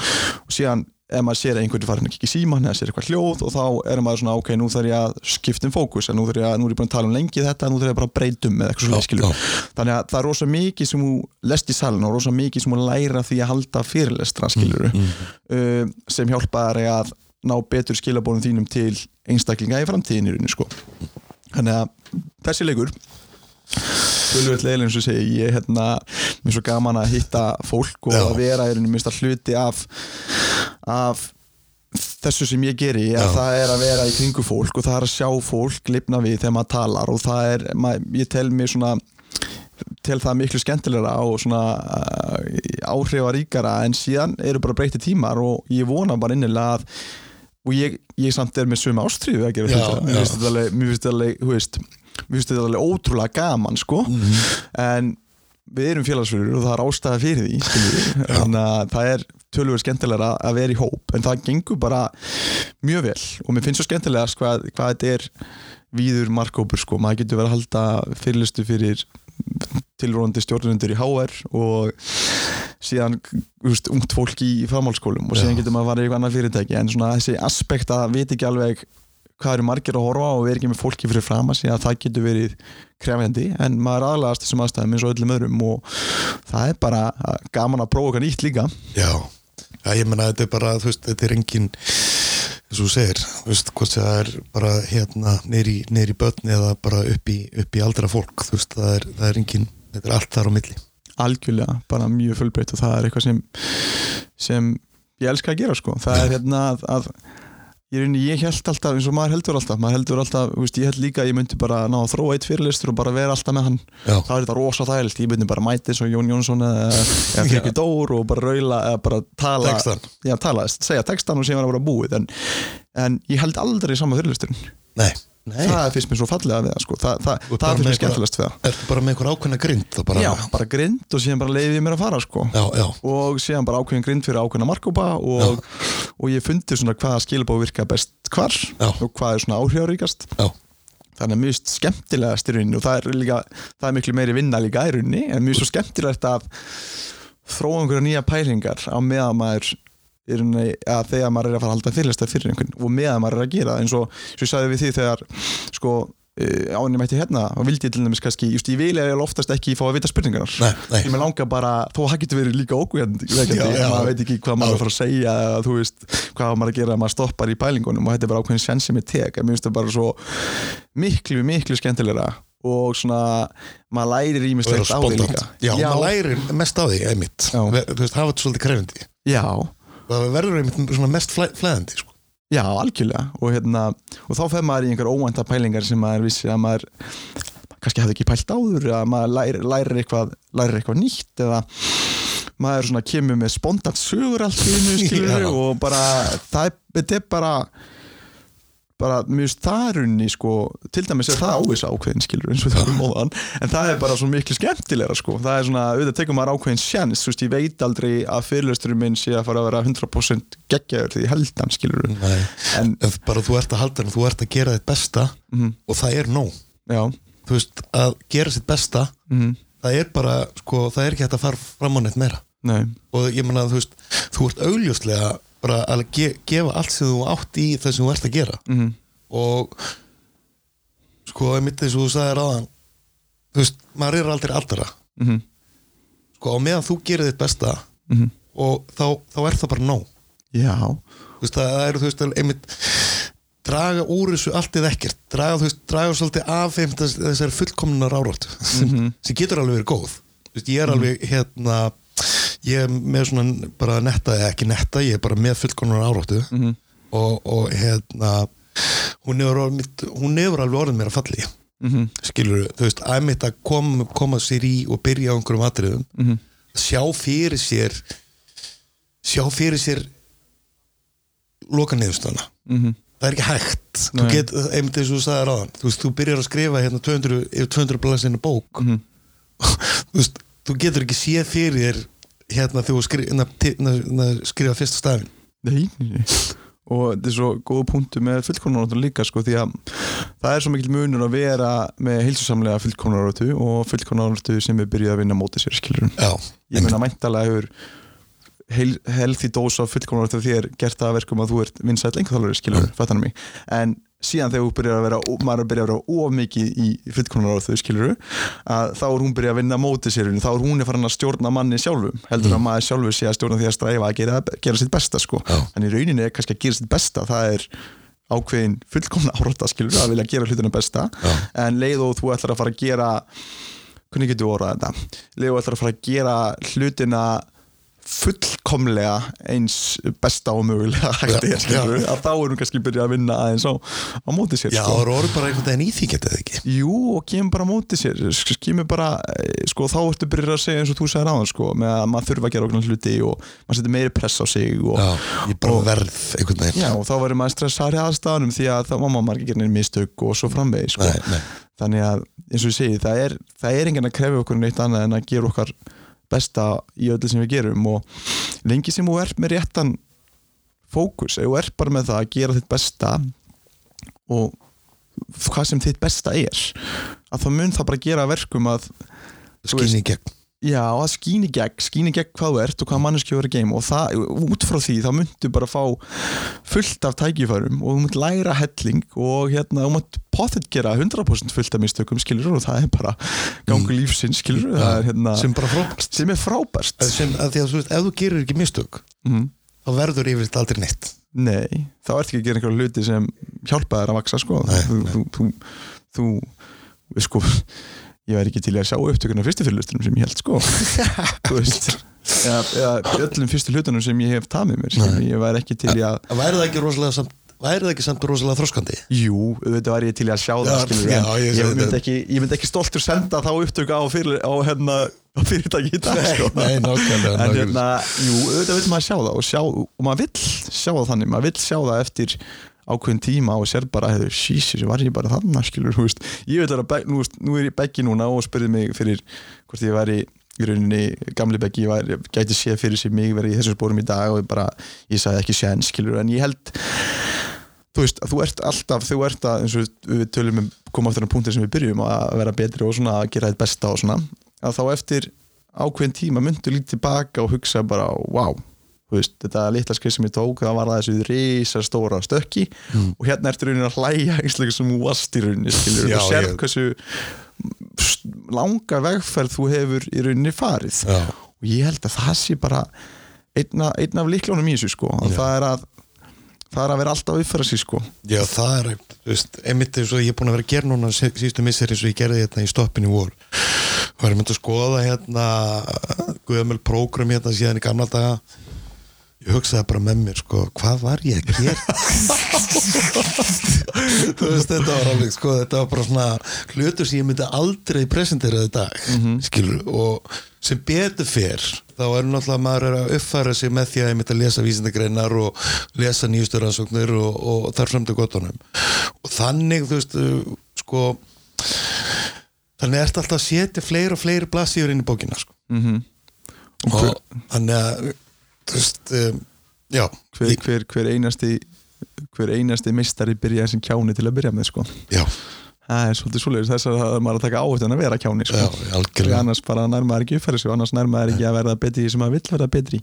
Og síðan ef maður sér að einhvern farin ekki í síman eða sér eitthvað hljóð og þá er maður svona ok, nú þarf ég að skipta um fókus nú þarf ég að, nú er ég búin að tala um lengi þetta nú þarf ég bara að breytum með eitthvað Já, svo skilur já. þannig að það er rosa mikið sem þú lest í salin og rosa mikið sem þú læra því að halda fyrirlestra skilur Mm, uh, sem hjálpa þær að ná betur skilabónum þínum til einstaklinga í framtíðin í rauninni sko þannig að þessi leikur Tölvöld leiðileg eins og segi ég hérna, mér er svo gaman að hitta fólk og Já. að vera í rauninni mista hluti af, af þessu sem ég geri að Já. það er að vera í kringu fólk og það er að sjá fólk lifna við þegar maður talar og það er, mað, ég tel mér svona tel það miklu skemmtilegra og svona uh, áhrifaríkara en síðan eru bara breyti tímar og ég vona bara innilega að og ég, ég samt er með sömu ástriðu að gera þetta mér finnst þetta alveg, mér finnst þetta alveg, þú veist mér finnst þetta alveg ótrúlega gaman sko. Mhm. en við erum félagsfyrir og það er ástæða fyrir því þannig að það er tölvöld skemmtilegra að vera í hóp en það gengur bara mjög vel. Og mér finnst svo skemmtilegast hvað, hvað þetta er víður markhópur sko, maður getur verið að halda fyrirlistu fyrir tilróðandi stjórnundur í HR og síðan veist, ungt fólk í framhaldsskólum og síðan getur maður að fara í eitthvað annað fyrirtæki. En svona þessi aspekt að vita ekki alveg hvað eru margir að horfa og vera ekki með fólki fyrir fram að síðan það getur verið krefjandi. En maður aðlagast þessum aðstæðum eins og öllum öðrum og það er bara gaman að prófa okkar nýtt líka. Já, já ég menna þetta er bara, þú veist, þetta er engin eins og þú segir, þú veist, hvort það er bara hérna neyri, neyri börn eða bara upp í, upp í aldra fólk þú veist, það er, það er engin, þetta er allt þar á milli. Algjörlega, bara mjög fullbreytt og það er eitthvað sem sem ég elska að gera sko. Það er <laughs> hérna að, að ég, reyni, ég held alltaf, eins og maður heldur alltaf. Maður heldur alltaf, veist, ég held líka að ég myndi bara ná að þróa eitt fyrirlistur og bara vera alltaf með hann. Já, það er þetta rosa þægilt, ég myndi bara mæti eins og Jón Jónsson eða, <laughs> Friki Dór og bara raula eða bara tala, já, tala segja textan og síðan bara búið. En, en ég held aldrei sama fyrirlisturinn nei, nei. Það finnst mér svo fallega við sko. það, það, það finnst mér skemmtilegast við það. bara með einhver ákveðna grind bara, já, bara grind og síðan bara leiði ég mér að fara sko. já, já, og síðan bara ákveðin grind fyrir ákveðina markópa og, og ég fundi svona hvaða skilabóð virka best hvar og hvað er svona áhrifaríkast. Já, þannig að mjög skemmtilegast í rauninni og það er líka, það er miklu meiri vinna líka í rauninni en mjög svo skemmtilegt að þróa einhverja nýja pælingar á meðan maður rauninni, að þegar maður er að fara að halda fyrirlesta fyrir einhvern og meðan maður er að gera eins og, ég sagði við því þegar sko ánum mætti hérna og vildi ég til dæmis kannski, just ég vil eða oftast ekki fá að vita spurningarnar nei, nei ég með langa bara, þó það getur verið líka ógveðandi Já, já. maður veit ekki hvað maður er Já. að fara að segja þú veist, hvað maður að gera að maður stoppar í pælingunum og þetta er bara ákveðin sens sem ég tek mér finnst það bara svo miklu, miklu skemmtilegra og svona maður lærir ímislegt vera á því líka spontant. Já, maður lærir mest á því, einmitt Já. Þú veist, hafa þetta svolítið krefindi já, Það verður einmitt mest flæ, flæðandi sko. já, algjörlega og, hérna, og þá fer maður í einhver óvænta pælingar sem maður vissi að maður kannski hefði ekki pælt áður eða maður lærir, lærir, eitthvað, lærir eitthvað nýtt eða maður svona kemur með spontant sögur allt í Já. og bara það er, er bara bara mjög starunni sko til dæmis er það ávisa ákveðin skilur eins og það er móðan en það er bara svo miklu skemmtilegra sko. Það er svona, auðvitað tekur maður ákveðin sjans þú veist, ég veit aldrei að fyrirlösturum minn sé að fara að vera 100% geggjaður því ég held hann skilur Nei. en, En bara þú ert að halda þú ert að gera þitt besta Mhm. og það er nóg. Já, Þú veist, að gera sitt besta mhm, það er bara, sko, það er ekki hægt að fara fram á neitt meira. Nei. Og ég meina, þú veist, þú ert augljóslega bara að ge gefa allt sem þú átt í það sem þú ert að gera. Mhm, og sko, einmitt eins og þú sagðir aðan þú veist, maður er aldrei allra. Mhm, sko, á meðan þú gerir þitt besta mhm. og þá, þá er það bara nóg. Já, þú veist, það er, þú veist, einmitt draga úr þessu allt eða ekkert. Draga, þú veist, draga svolítið af þeim þess, þessari fullkomnunar áráttu Mhm. <laughs> sem getur alveg verið góð. Þú veist, ég er alveg, hérna ég er með svona bara netta eða ekki netta, ég er bara með fullkomnunar áráttu. Mhm, og, og hérna hún hefur, hún hefur alveg orðið mér að falli. Mhm, skilur, þú veist, að mitt að koma, koma sér í og byrja á einhverjum atriðum. Mhm. Sjá fyrir sér sjá fyrir sér loka niðurstana mhm, það er ekki hægt. Nei. þú get, einmitt eins og þú sagði ráðan þú veist, þú byrjar að skrifa hérna 200, yfir 200 blaðsina bók. Mhm. <laughs> Þú veist, þú getur ekki séð fyrir þér hérna þú skri, na, na, na, skrifa fyrsta stafin Nei, nei, nei. og þetta er svo góða punktu með fullkomnaráttu líka sko því að það er svo mikil munur að vera með heilsusamlega fullkomnaráttu og fullkomnaráttu sem er byrjuð að vinna á móti sér skilur ég meina mæntalega hefur heil, healthy dose af fullkomnar þegar þér gert það að verkum að þú ert vinsæll einhverþálari skilur, fattar mig. En síðan þegar þú byrjar að vera maður er að vera of mikið í fullkomnar þau skilur að þá er hún byrja að vinna mótið sér, þá er hún að fara að stjórna manni sjálfum, heldur að maður sjálfur sé að stjórna því að stræfa að gera, gera sitt besta sko. En í rauninni er kannski að gera sitt besta það er ákveðin fullkomna árátta skilur að vilja gera hlutina besta. Já. en leið og þú ætlar að fara að gera hvernig getur þú orðað þetta? Leið og ætlar að fara að gera hlutina fullkomlega eins besta og mögulega Já, er skilur já. að þá erum kannski byrjað að vinna aðeins á, á móti sér Já, sko. það eru orðið bara einhvern veginn íþýkjandi eða ekki Jú, og kemur bara á móti sér kemur bara, eh, sko, þá ertu byrjað að segja eins og þú sagði ráðan, sko, með að maður þurfa að gera okkur hluti og maður setur meiri press á sig og, Já, ég bara og- verð einhvern veginn Já, og þá verður maður stressaður í aðstæðanum því að þá má maður ekki gera neinn mistök og svo framvegi sko. Nei, nei. þannig að eins og ég segi, það er, það er besta í öllu sem við gerum og lengi sem þú ert með réttan fókus, þú ert bara með það að gera þitt besta og hvað sem þitt besta er að þá mun það bara gera verkum að í gegn Já, að skýni gegn, skýni gegn hvað þú ert og hvað manneskju verður að geima og það, út frá því þá myndu bara fá fullt af tækifærum og þú mynd læra helling og hérna, þú mynd potið gera 100% fullt af mistökum, skilur og það er bara gangu lífsins, skilur það er hérna, Sem bara frábært. sem er frábært. Sem, að Því að þú veist, ef þú gerir ekki mistök mm. þá verður yfirleitt aldrei neitt. Nei, þá ert ekki að gera einhverja hluti sem hjálpa þér að vaksa, sko. Nei, þú, nei. þú, þú, þú, þú, sko ég væri ekki til að sjá upptökuna fyrstu fyrirlustunum sem ég held, sko. <laughs> Þú veist. Eða, eða öllum fyrstu hlutunum sem ég hef tamið mér skilur, ég væri ekki til í að að væri það ekki rosalega samt væri það ekki samt rosalega þroskandi? Jú, auðvitað væri ég til í að sjá það Já, skilur, já, ég ég, myndi þetta. ekki, ég myndi ekki stoltur senda þá upptöku á, fyrir, á, hérna, á fyrirtæki í dag sko. nei, nákvæmlega, en hérna, jú, auðvitað vil maður sjá það og, sjá, og maður vill sjá það þannig maður vill sjá það eftir ákveðin tíma og sér bara, hefur, sísis, var ég bara þarna? Skilur, veist, ég veit að nú, nú er ég beggi núna og spurði mig fyrir hvort ég væri í rauninni gamli beggi, ég, ég gæti séð fyrir sig mig verið í þessum spórum í dag og ég bara, ég sagði ekki séðan, skilur, en ég held þú veist, þú ert alltaf, þú ert að eins og við tölum um, koma aftur á punktin sem við byrjum að vera betri og svona að gera þetta besta og svona, að þá eftir ákveðin tíma myndu lítið tilbaka og hugsa bara, wow veist, þetta litla skrið sem ég tók það var það þessu risa stóra stökki og hérna ertu raunin að hlæja einslega sem þú varst í rauninni, skilur og sér hversu langa vegferð þú hefur í rauninni farið. Já. og ég held að það sé bara einn, af- einn af líklónum í þessu sko. Og það er að það er að vera alltaf uppfæra sig sko. Já, það er, veist, einmitt eins og ég er búin að vera að gera núna sí- síðustu missir eins og ég gerði hérna í stoppinu vor. Var ég myndi að skoða hérna guðamöl prógram hérna síðan í gamla daga ég hugsaði bara með mér sko, hvað var ég að gera <laughs> þú veist, þetta var alveg sko, þetta var bara svona hlutur sem ég myndi aldrei presentera þetta dag Mhm. skilur, og sem betur fyrr þá er náttúrulega maður er að uppfæra sig með því að ég myndi að lesa vísindagreinar og lesa nýjustu rannsóknir og, og þar fram til gottunum og þannig, þú veist, sko þannig ertu alltaf að setja fleiri og fleiri blassíður inn í bókina sko. mm og þannig að þú veist, um, já. Hver, hver, hver einasti hver einasti mistari byrjaði sem kjáni til að byrja með sko. Já, það er svolítið svoleiðis þess að maður að taka áhættan að vera kjáni sko. Já, algjörlega. Annars bara nær maður ekki uppfæra sig og annars nær maður ekki að verða betri sem maður vill verða betri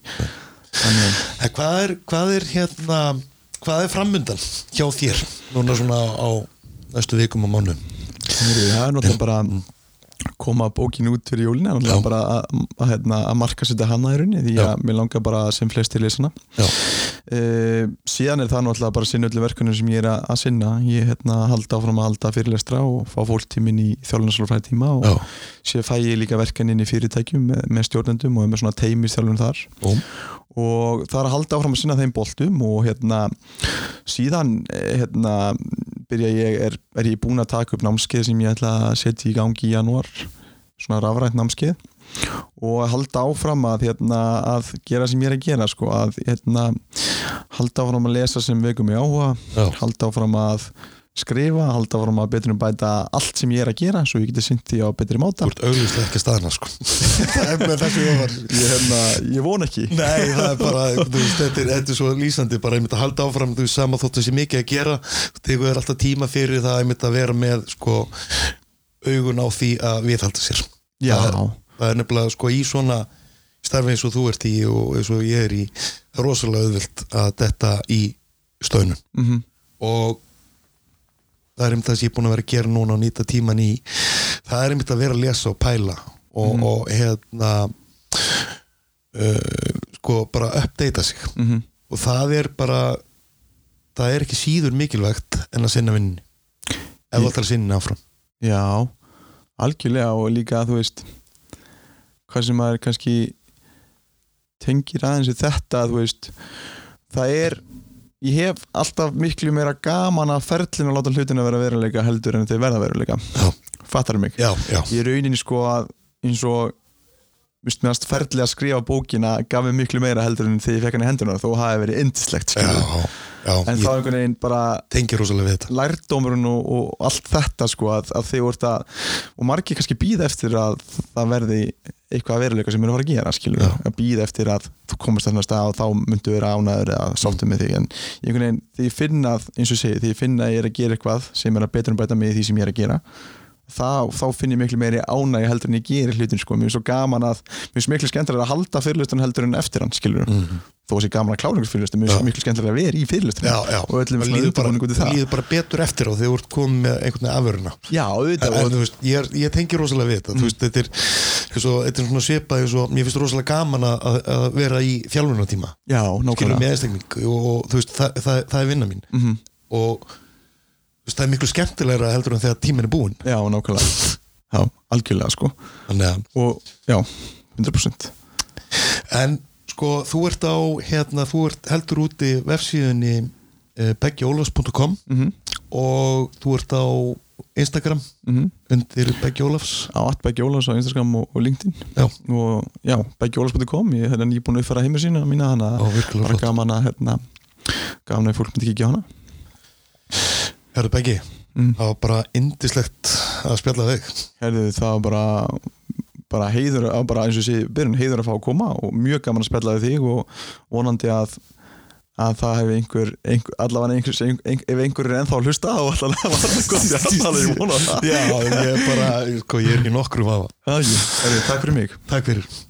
þannig hvað er, hvað er hérna hvað er framundan hjá þér núna svona á næstu vikum og Heyrðu, það er náttúrulega bara að koma bókin út fyrir náttúrulega Já. bara að, að, hérna, að marka setja hana í rauninni því að mér langar bara sem flest til lesana. Já, Uh, síðan er það náttúrulega bara að sinna öllu verkunum sem ég er að, sinna. Ég hérna halda áfram að halda fyrirlestra og fá fólk tíminn í þjálfunarsálfræði tíma og já, síðan fæ ég líka verkan inn í fyrirtækjum með, með stjórnendum og með svona teimisþjálfun þar. Búm. og það er að halda áfram að sinna þeim boltum og hérna síðan eh, hérna byrja ég, er, er ég búin að taka upp námskeið sem ég ætla að setja í gangi í janúar svona rafrænt námskeið og halda áfram að, hérna, að gera sem ég er að gera sko, að hérna, halda áfram að lesa sem veikum í áhuga Já. halda áfram að skrifa, halda áfram að betur um bæta allt sem ég er að gera svo ég geti sint því á betri máta. Þú ert auglustlega ekki að staðna sko. <laughs> Það er með þessu ofar ég, hérna, ég von ekki. Nei, það er bara, <laughs> þú þetta er, þetta er svo lýsandi bara einmitt að halda áfram, þú sama þótt þessi mikið að gera, þegar er alltaf tíma fyrir það einmitt að vera með, sko augun á því að viðhalda sér. Já. það er, það er nefnilega, sko, í svona starfi eins og þú ert í og eins og ég er í það er rosalega auðvilt að detta í stöðnun mm og það er einmitt það sem ég er búin að vera að gera núna og nýta tíman í það er einmitt að vera að lesa og pæla og, Mhm. og hérna uh, sko bara uppdeita sig -hmm. og það er bara það er ekki síður mikilvægt en að sinna vinninni ef þú ætlar að sinna áfram Já, algjörlega og líka þú veist hvað sem maður kannski tengir aðeins við þetta þú veist það er ég hef alltaf miklu meira gaman að ferlinu að láta hlutina vera veruleika heldur en þeir verða veruleika. Fattar mig? Já, já, ég rauninni sko að eins og meðast ferli að skrifa bókina gaf mér miklu meira heldur en þegar ég fekk hann í henduna þó hafi verið indislegt já. Já en þá einhvern veginn bara lærdómurinn og, og allt þetta sko að, að þið voru að og margir kannski býða eftir að það verði eitthvað að veruleika sem er að fara að gera að býða eftir að þú komast þarna stað og þá myndu vera ánæður eða sáttu með þig. En einhvern veginn því ég finna að, eins og segi, því ég finna að ég er að gera eitthvað sem er að betur en bæta í því sem ég er að gera þá, þá finn ég miklu meiri ánægi heldur en ég gerir hlutin sko, mér er svo gaman að mér er svo miklu skemmtilega að halda fyrirlustan heldur en eftir hann skilur, Mhm. þó að sé gaman að klára fyrirlustan, mér er svo miklu skemmtilega að vera í fyrirlustan og öllum Það svona líður bara, undirbúningu til það. líður bara betur eftir á þegar þú ert komið með einhvern veginn afurina Já, en, auðvitað. En þú veist, ég, er, ég tengi rosalega við þetta. Þú veist, þetta er, svo, þetta er svona svipað og, mér finnst rosalega gaman að, að- að vera í þjálfunartíma. Já, skilur með einstakning og, og þú veist, það, er miklu skemmtilegra heldur en þegar tíminn er búinn. Já, nákvæmlega. Já, algjörlega sko. Þannig að, og já, 100% en sko þú ert á, hérna, þú ert heldur úti vefsíðunni uh, beggjólas.com mm og þú ert á Instagram -hmm. undir Beggi Ólafs á Beggi Ólafs á Instagram og, og LinkedIn. Já. og já, beggjólas.com ég hef hérna nýbúin að uppfæra heimur sína mína þannig að bara gaman að hérna, gaman að fólk myndi kíkja hana Herðu Beggi, mm. það var bara indislegt að spjalla þig. Herðu, það var bara bara heiður, að bara eins og sé byrjun heiður að fá að koma og mjög gaman að spjalla þig og vonandi að að það hefur einhver, einhver allavega einhver, einhver, ef einhver er ennþá að hlusta og allavega var það gott í aðtala ég vona það <laughs> Já, ég er bara, sko, ég er ekki nokkrum af Það takk fyrir mig. Takk fyrir